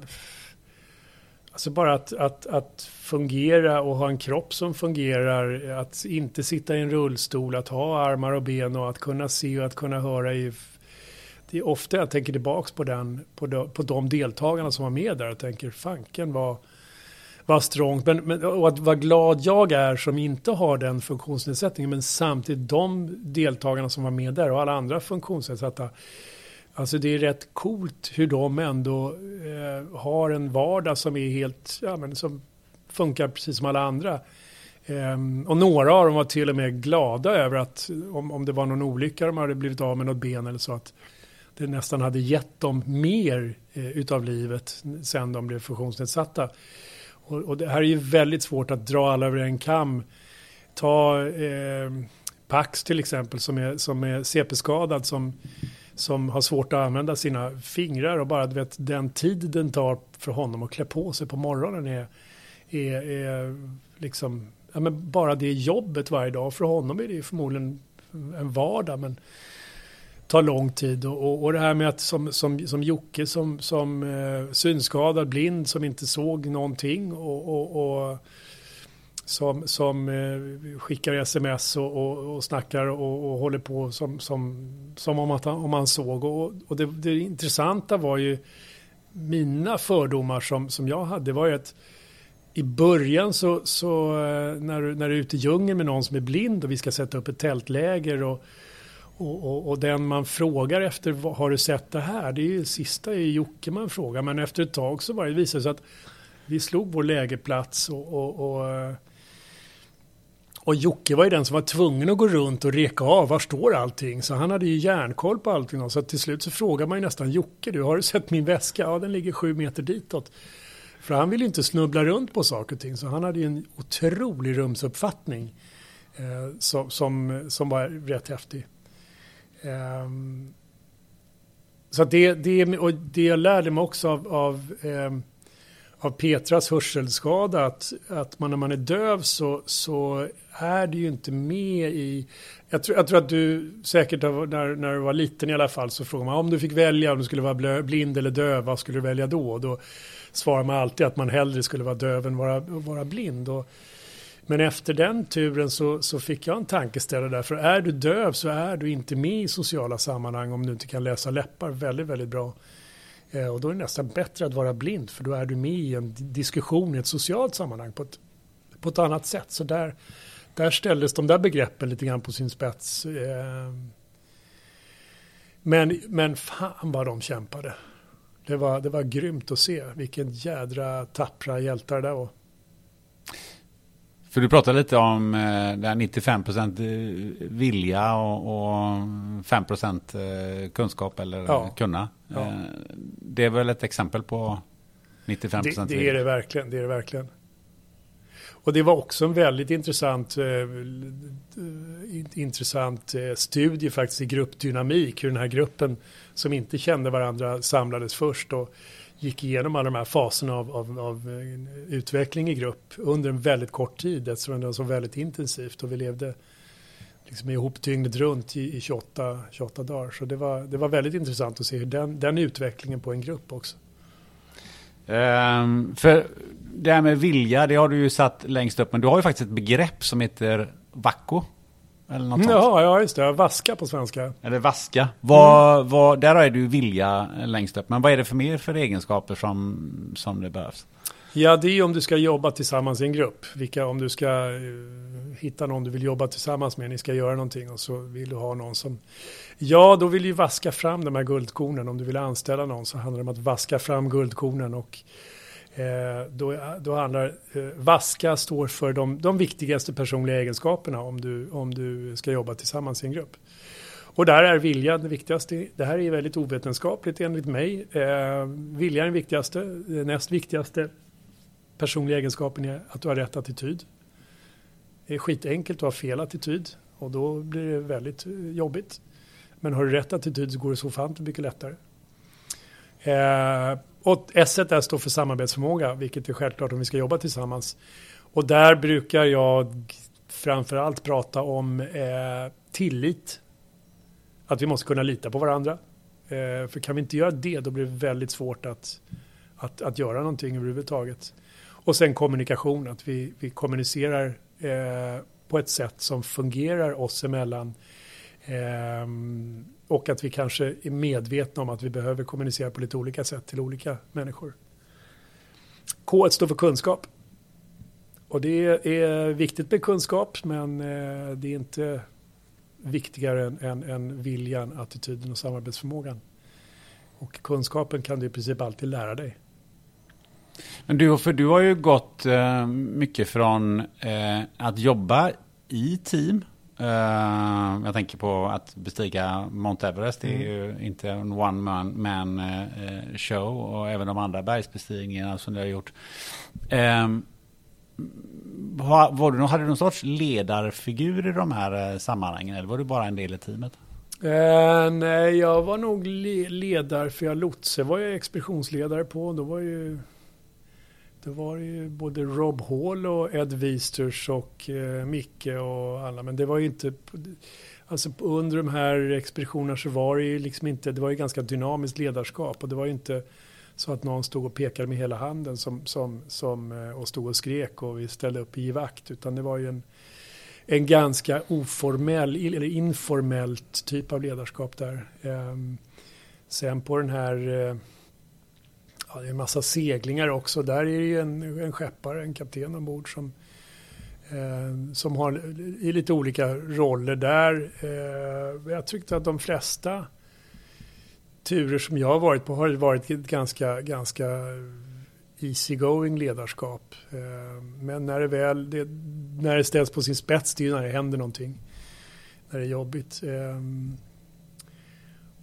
A: alltså bara att, att, att fungera och ha en kropp som fungerar, att inte sitta i en rullstol, att ha armar och ben och att kunna se och att kunna höra i det är ofta jag tänker tillbaka på, den, på, de, på de deltagarna som var med där och tänker fanken var var strångt. Men, men, och att vara glad jag är som inte har den funktionsnedsättningen. Men samtidigt de deltagarna som var med där och alla andra funktionsnedsatta. Alltså det är rätt coolt hur de ändå eh, har en vardag som är helt, ja men som funkar precis som alla andra. Um, och några av dem var till och med glada över att om, om det var någon olycka de hade blivit av med något ben eller så att det nästan hade gett dem mer eh, utav livet sen de blev funktionsnedsatta. Och, och, det här är ju väldigt svårt att dra alla över en kam. Ta eh, Pax till exempel som är, som är CP-skadad som, som har svårt att använda sina fingrar och bara du vet, den tid den tar för honom att klä på sig på morgonen är, är, är liksom, ja, men bara det jobbet varje dag. För honom är det förmodligen en vardag men tar lång tid. Och, och, och det här med att som, som, som Jocke som, som eh, synskadad, blind, som inte såg någonting och, och, och som, som eh, skickar sms och, och, och snackar och, och håller på som, som, som om, att han, om han såg. Och, och det, det intressanta var ju mina fördomar som, som jag hade var ju att i början så, så eh, när, du, när du är ute i djungeln med någon som är blind och vi ska sätta upp ett tältläger och, och, och, och, den man frågar efter, har du sett det här? Det är ju sista är Jocke man frågar, men efter ett tag så var det visade sig att vi slog vår lägerplats och, och, och, eh, och Jocke var ju den som var tvungen att gå runt och reka av, var står allting? Så han hade ju järnkoll på allting. Så till slut så frågar man ju nästan Jocke, du har du sett min väska? Ja, den ligger sju meter ditåt. För han ville inte snubbla runt på saker och ting, så han hade ju en otrolig rumsuppfattning eh, som, som, som var rätt häftig. Eh, så det, det, och det jag lärde mig också av, av, eh, av Petras hörselskada att, att man när man är döv så, så är det ju inte med i... Jag tror, jag tror att du säkert när, när du var liten i alla fall så frågade man om du fick välja om du skulle vara blind eller döv, vad skulle du välja då? Och då svarar man alltid att man hellre skulle vara döv än vara, vara blind. Och, men efter den turen så, så fick jag en tankeställare där. För är du döv så är du inte med i sociala sammanhang om du inte kan läsa läppar väldigt, väldigt bra. Eh, och då är det nästan bättre att vara blind för då är du med i en diskussion i ett socialt sammanhang på ett, på ett annat sätt. Så där, där ställdes de där begreppen lite grann på sin spets. Eh, men, men fan vad de kämpade. Det var, det var grymt att se vilken jädra tappra hjältar det var.
B: För du pratade lite om eh, där 95% eh, vilja och, och 5% eh, kunskap eller ja. kunna. Ja. Det är väl ett exempel på 95%
A: det, det är det verkligen. Det är det verkligen. Och det var också en väldigt intressant, eh, eh intressant eh, studie faktiskt i gruppdynamik. Hur den här gruppen som inte kände varandra samlades först. Och gick igenom alla de här faserna av, av, av, eh, utveckling i grupp under en väldigt kort tid eftersom det var så väldigt intensivt och vi levde liksom ihop dygnet runt i, i 28, 28 dagar. Så det var, det var väldigt intressant att se hur den, den utvecklingen på en grupp också.
B: Um, för det här med vilja, det har du ju satt längst upp, men du har ju faktiskt ett begrepp som heter vacko. Eller något
A: ja, ja, just det. Vaska på svenska.
B: Eller vaska. Vad, mm. vad, där är du vilja längst upp. Men vad är det för mer för egenskaper som, som det behövs?
A: Ja, det är om du ska jobba tillsammans i en grupp. Vilka, om du ska uh, hitta någon du vill jobba tillsammans med, ni ska göra någonting och så vill du ha någon som... Ja, då vill du vaska fram de här guldkornen. Om du vill anställa någon så handlar det om att vaska fram guldkornen och Eh, då, då handlar eh, vaska står för de, de viktigaste personliga egenskaperna om du, om du ska jobba tillsammans i en grupp. Och där är vilja det viktigaste. Det här är väldigt ovetenskapligt enligt mig. Eh, vilja är den viktigaste. Den näst viktigaste personliga egenskapen är att du har rätt attityd. Det är skitenkelt att ha fel attityd och då blir det väldigt eh, jobbigt. Men har du rätt attityd så går det så ofantligt mycket lättare. Eh, och S står för samarbetsförmåga, vilket är självklart om vi ska jobba tillsammans. Och där brukar jag framförallt prata om eh, tillit. Att vi måste kunna lita på varandra. Eh, för kan vi inte göra det, då blir det väldigt svårt att, att, att göra någonting överhuvudtaget. Och sen kommunikation, att vi, vi kommunicerar eh, på ett sätt som fungerar oss emellan. Eh, och att vi kanske är medvetna om att vi behöver kommunicera på lite olika sätt till olika människor. K står för kunskap. Och det är viktigt med kunskap men eh, det är inte viktigare än, än, än viljan, attityden och samarbetsförmågan. Och kunskapen kan du i princip alltid lära dig.
B: Men du, för du har ju gått eh, mycket från eh, att jobba i team Uh, jag tänker på att bestiga Mount Everest. Det är mm. ju inte en one man, man uh, show. Och även de andra bergsbestigningarna som du har gjort. Uh, var du, hade du någon sorts ledarfigur i de här uh, sammanhangen? Eller var du bara en del i teamet?
A: nej, jag var nog le ledare. För jag lotse var jag expeditionsledare på. Då var ju det var ju både Rob Hall och Ed Wiesters och eh, Micke och alla. Men det var ju inte... Alltså under de här expeditionerna så var det ju liksom inte, det var ju ganska dynamiskt ledarskap och det var ju inte så att någon stod och pekade med hela handen som, som, som, eh, och stod och skrek och vi ställde upp i vakt utan det var ju en, en ganska oformell eller informellt typ av ledarskap där. Eh, sen på den här, eh, ja det är en massa seglingar också, där är det ju en, en skeppare, en kapten ombord som eh, som har i lite olika roller där. Eh, jag tyckte att de flesta turer som jag har varit på har varit ett ganska, ganska easygoing ledarskap. Eh, men när det väl det, när det ställs på sin spets, det är ju när det händer någonting. När det är jobbigt. Eh,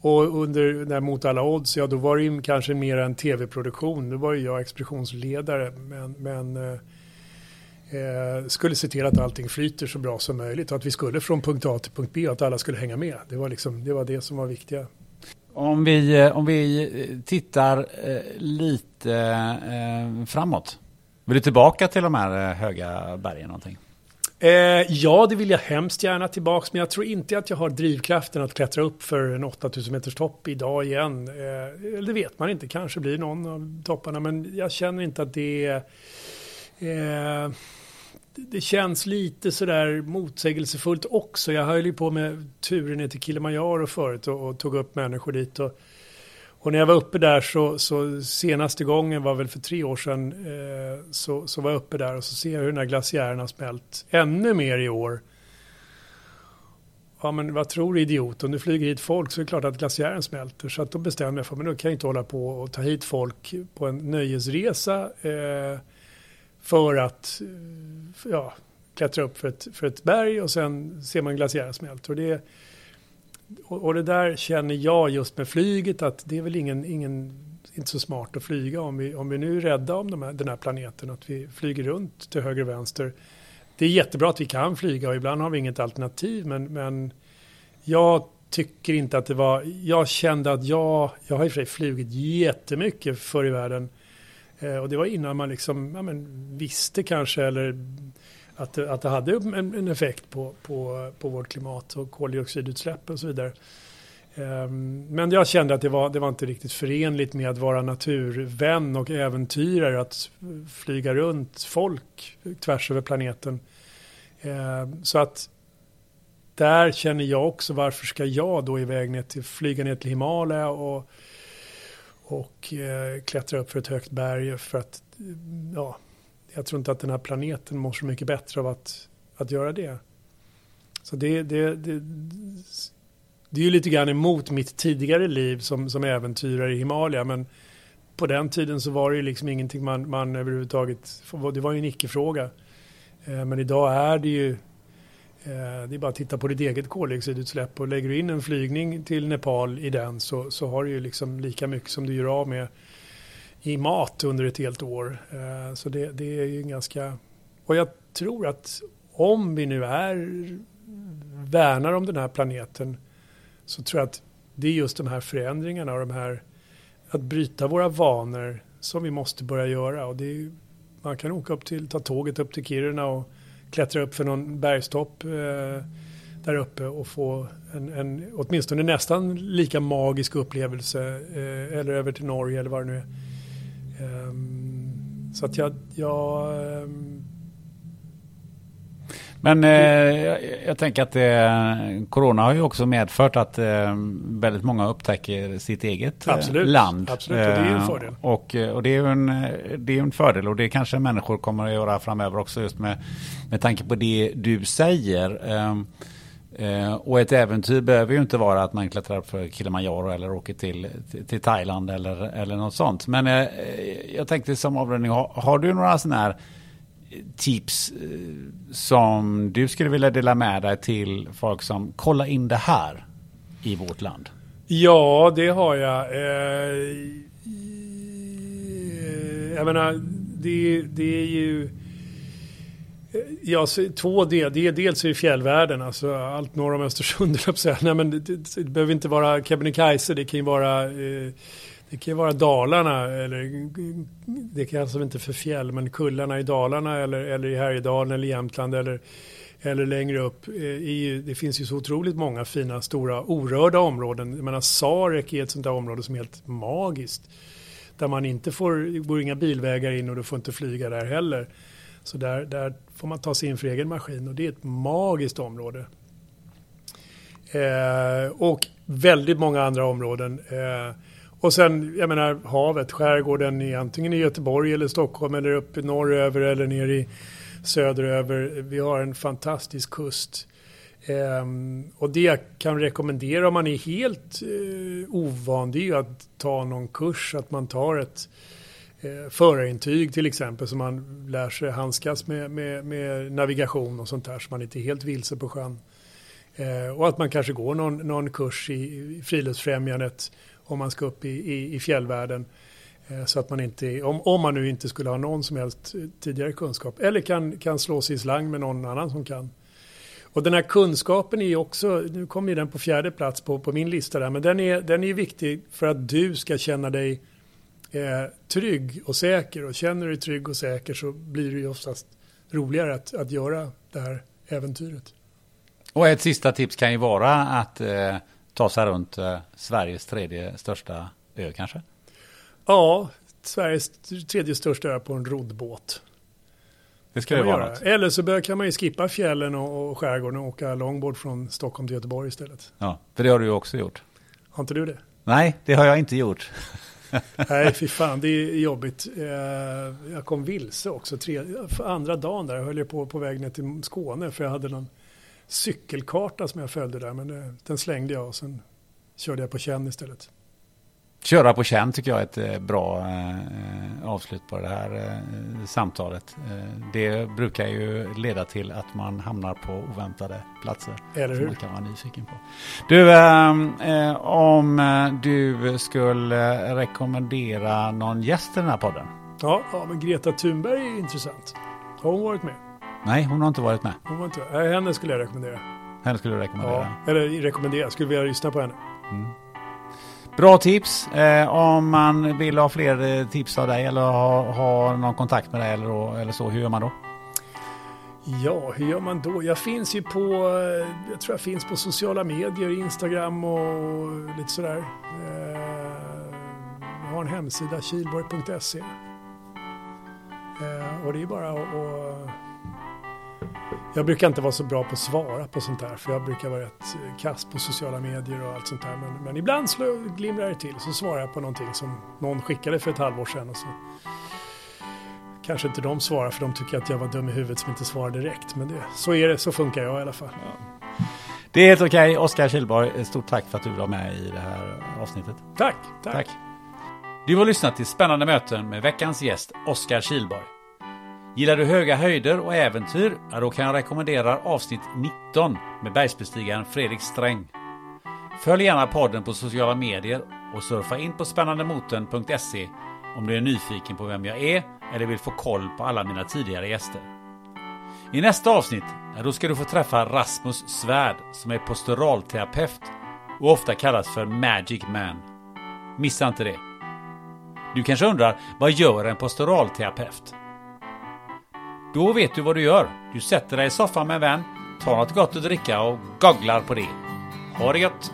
A: och under när Mot alla odds, ja då var det ju kanske mer en tv-produktion. Då var ju jag expeditionsledare. Men, men eh, eh, skulle se till att allting flyter så bra som möjligt och att vi skulle från punkt A till punkt B och att alla skulle hänga med. Det var, liksom, det, var det som var viktiga.
B: Om vi, eh, om vi eh, tittar lite framåt. Vill du tillbaka till de här höga bergen någonting?
A: Eh, ja, det vill jag hemskt gärna tillbaks, men jag tror inte att jag har drivkraften att klättra upp för en 8000 meters topp idag igen. Eh, det vet man inte, kanske blir någon av topparna, men jag känner inte att det är eh, det känns lite sådär motsägelsefullt också. Jag höll ju på med turen ner till Kilimanjaro förut och, och, tog upp människor dit. Och, och när jag var uppe där så, så senaste gången var väl för tre år sedan eh, så, så var jag uppe där och så ser jag hur den här glaciären har smält ännu mer i år. Ja men vad tror du idiot, om du flyger hit folk så är det klart att glaciären smälter. Så att då bestämde jag för mig, då kan jag inte hålla på och ta hit folk på en nöjesresa. Eh, för att eh, ja, klättra upp för ett, för ett berg och sen ser man glaciären smälta. Och det, och, och, det där känner jag just med flyget att det är väl ingen, ingen inte så smart att flyga om vi, om vi nu är rädda om de här, den här planeten, att vi flyger runt till höger och vänster. Det är jättebra att vi kan flyga och ibland har vi inget alternativ men, men jag tycker inte att det var, jag kände att jag, jag har i och för sig flugit jättemycket förr i världen Eh, och det var innan man liksom, ja, men, visste kanske eller att, att det hade en, en effekt på, på, på vårt klimat och koldioxidutsläpp och så vidare. Ehm, men jag kände att det var, det var inte riktigt förenligt med att vara naturvän och äventyrare att flyga runt folk tvärs över planeten. Ehm, så att där känner jag också varför ska jag då iväg ner till, flyga ner till Himalaya och och eh, klättra upp för ett högt berg för att ja, jag tror inte att den här planeten mår så mycket bättre av att, att göra det. Så det, det, det, det är ju lite grann emot mitt tidigare liv som, som äventyrare i Himalaya men på den tiden så var det ju liksom ingenting man, man överhuvudtaget, det var ju en icke-fråga. Eh, men idag är det ju eh, det är bara att titta på ditt eget koldioxidutsläpp och lägger du in en flygning till Nepal i den så, så har du ju liksom lika mycket som du gör av med i mat under ett helt år. Eh, så det, det är ju ganska... Och jag tror att om vi nu är värnar om den här planeten så tror jag att det är just de här förändringarna och de här att bryta våra vanor som vi måste börja göra. Och det är, man kan åka upp till, ta tåget upp till Kiruna och klättra upp för någon bergstopp eh, där uppe och få en, en åtminstone nästan lika magisk upplevelse eh, eller över till Norge eller vad det nu är. Um, så att jag, jag um,
B: men eh, jag, jag, tänker att eh, Corona har ju också medfört att eh, väldigt många upptäcker sitt eget eh,
A: Absolut.
B: land.
A: Absolut, och det är ju en eh, fördel.
B: Och, och, det är ju en, det är en fördel och det kanske människor kommer att göra framöver också just med, med tanke på det du säger. Eh, och ett äventyr behöver ju inte vara att man klättrar upp för Kilimanjaro eller åker till, till, till Thailand eller, eller något sånt. Men eh, jag tänkte som avrundning, har, har du några sådana här tips eh, som du skulle vilja dela med dig till folk som kollar in det här i vårt land?
A: Ja, det har jag. Eh, jag menar, det, det är ju... Ja, två delar. Det är dels i fjällvärlden, alltså allt norr om Östersund, Nej, men det, det, det behöver inte vara Kebnekaise, det kan ju vara eh, det kan vara Dalarna, eller det kallas alltså inte för fjäll, men kullarna i Dalarna eller, eller i Härjedalen eller Jämtland eller, eller längre upp. Eh, I, det finns ju så otroligt många fina stora orörda områden. Jag menar Sarek är ett sånt där område som är helt magiskt. Där man inte får, det går inga bilvägar in och du får inte flyga där heller. Så där, där får man ta sig in för egen maskin och det är ett magiskt område. Eh, och väldigt många andra områden. Eh, och sen, jag menar havet, skärgården i antingen i Göteborg eller Stockholm eller uppe norröver eller ner i söderöver. Vi har en fantastisk kust. Eh, och det jag kan rekommendera om man är helt eh, ovan, det är ju att ta någon kurs, att man tar ett eh, förarintyg till exempel, så man lär sig handskas med, med, med navigation och sånt där, så man inte är helt vilse på sjön. Eh, och att man kanske går någon, någon kurs i, i Friluftsfrämjandet om man ska upp i, i, i fjällvärlden. Eh, Så att man inte, om, om man nu inte skulle ha någon som helst tidigare kunskap. Eller kan, kan slå sig i slang med någon annan som kan. Och den här kunskapen är ju också, nu kommer den på fjärde plats på, på min lista där, men den är, den är viktig för att du ska känna dig eh, trygg och säker. Och känner du dig trygg och säker så blir det ju oftast roligare att, att göra det här äventyret.
B: Och ett sista tips kan ju vara att eh, ta sig runt eh, Sveriges tredje största ö kanske?
A: Ja, Sveriges tredje största ö på en roddbåt.
B: Det ska det vara något.
A: Eller så kan man ju skippa fjällen och, och skärgården och åka longboard från Stockholm till Göteborg istället.
B: Ja, för det har du ju också gjort.
A: Har inte du det?
B: Nej, det har jag inte gjort.
A: Nej, fy fan, det är jobbigt. Eh, jag kom vilse också. Tre, för andra dagen där höll jag på på väg ner till Skåne för jag hade någon cykelkarta som jag följde där. Men eh, den slängde jag och sen körde jag på känn istället.
B: Köra på känn tycker jag är ett eh, bra eh, avslut på det här eh, samtalet. Det brukar ju leda till att man hamnar på oväntade platser.
A: Eller
B: Som
A: hur?
B: man kan vara nyfiken på. Du, ehm, eh, om du skulle rekommendera någon gäst i den här podden?
A: Ja, ja, men Greta Thunberg är intressant. Har hon varit med?
B: Nej, hon har inte varit med.
A: Hon var inte henne skulle jag rekommendera.
B: Henne skulle du rekommendera.
A: Ja, eller rekommendera, skulle vilja lyssna på henne.
B: Bra tips. Eh, om man vill ha fler eh, tips av dig eller ha, ha någon kontakt med dig eller, eller så, hur gör man då?
A: Ja, hur gör man då? Jag finns ju på, eh, jag tror jag finns på sociala medier, Instagram och lite sådär. Eh, jag har en hemsida, kilborg.se. Och det är bara att... Jag brukar inte vara så bra på att svara på sånt här, för jag brukar vara rätt eh, kass på sociala medier och allt sånt där. Men, men ibland slå, glimrar det till, så svarar jag på någonting som någon skickade för ett halvår sedan. Och så kanske inte de svarar för de tycker att jag var dum i huvudet som inte svarade direkt. Men det, så är det, så funkar jag i alla fall.
B: Det är helt okej. Oskar Kihlborg, stort tack för att du var med i det här avsnittet.
A: Tack, tack.
B: Tack.
F: Du har lyssnat till Spännande möten med veckans gäst Oskar Kihlborg. Gillar du höga höjder och äventyr? Ja, då kan jag rekommendera avsnitt 19 med bergsbestigaren Fredrik Sträng. Följ gärna podden på sociala medier och surfa in på spännandemoten.se om du är nyfiken på vem jag är eller vill få koll på alla mina tidigare gäster. I nästa avsnitt, ja, då ska du få träffa Rasmus Svärd som är posturalterapeut och ofta kallas för Magic Man. Missa inte det. Du kanske undrar, vad gör en posturalterapeut? Då vet du vad du gör. Du sätter dig i soffan med en vän, tar något gott att dricka och gogglar på det. Ha det gött!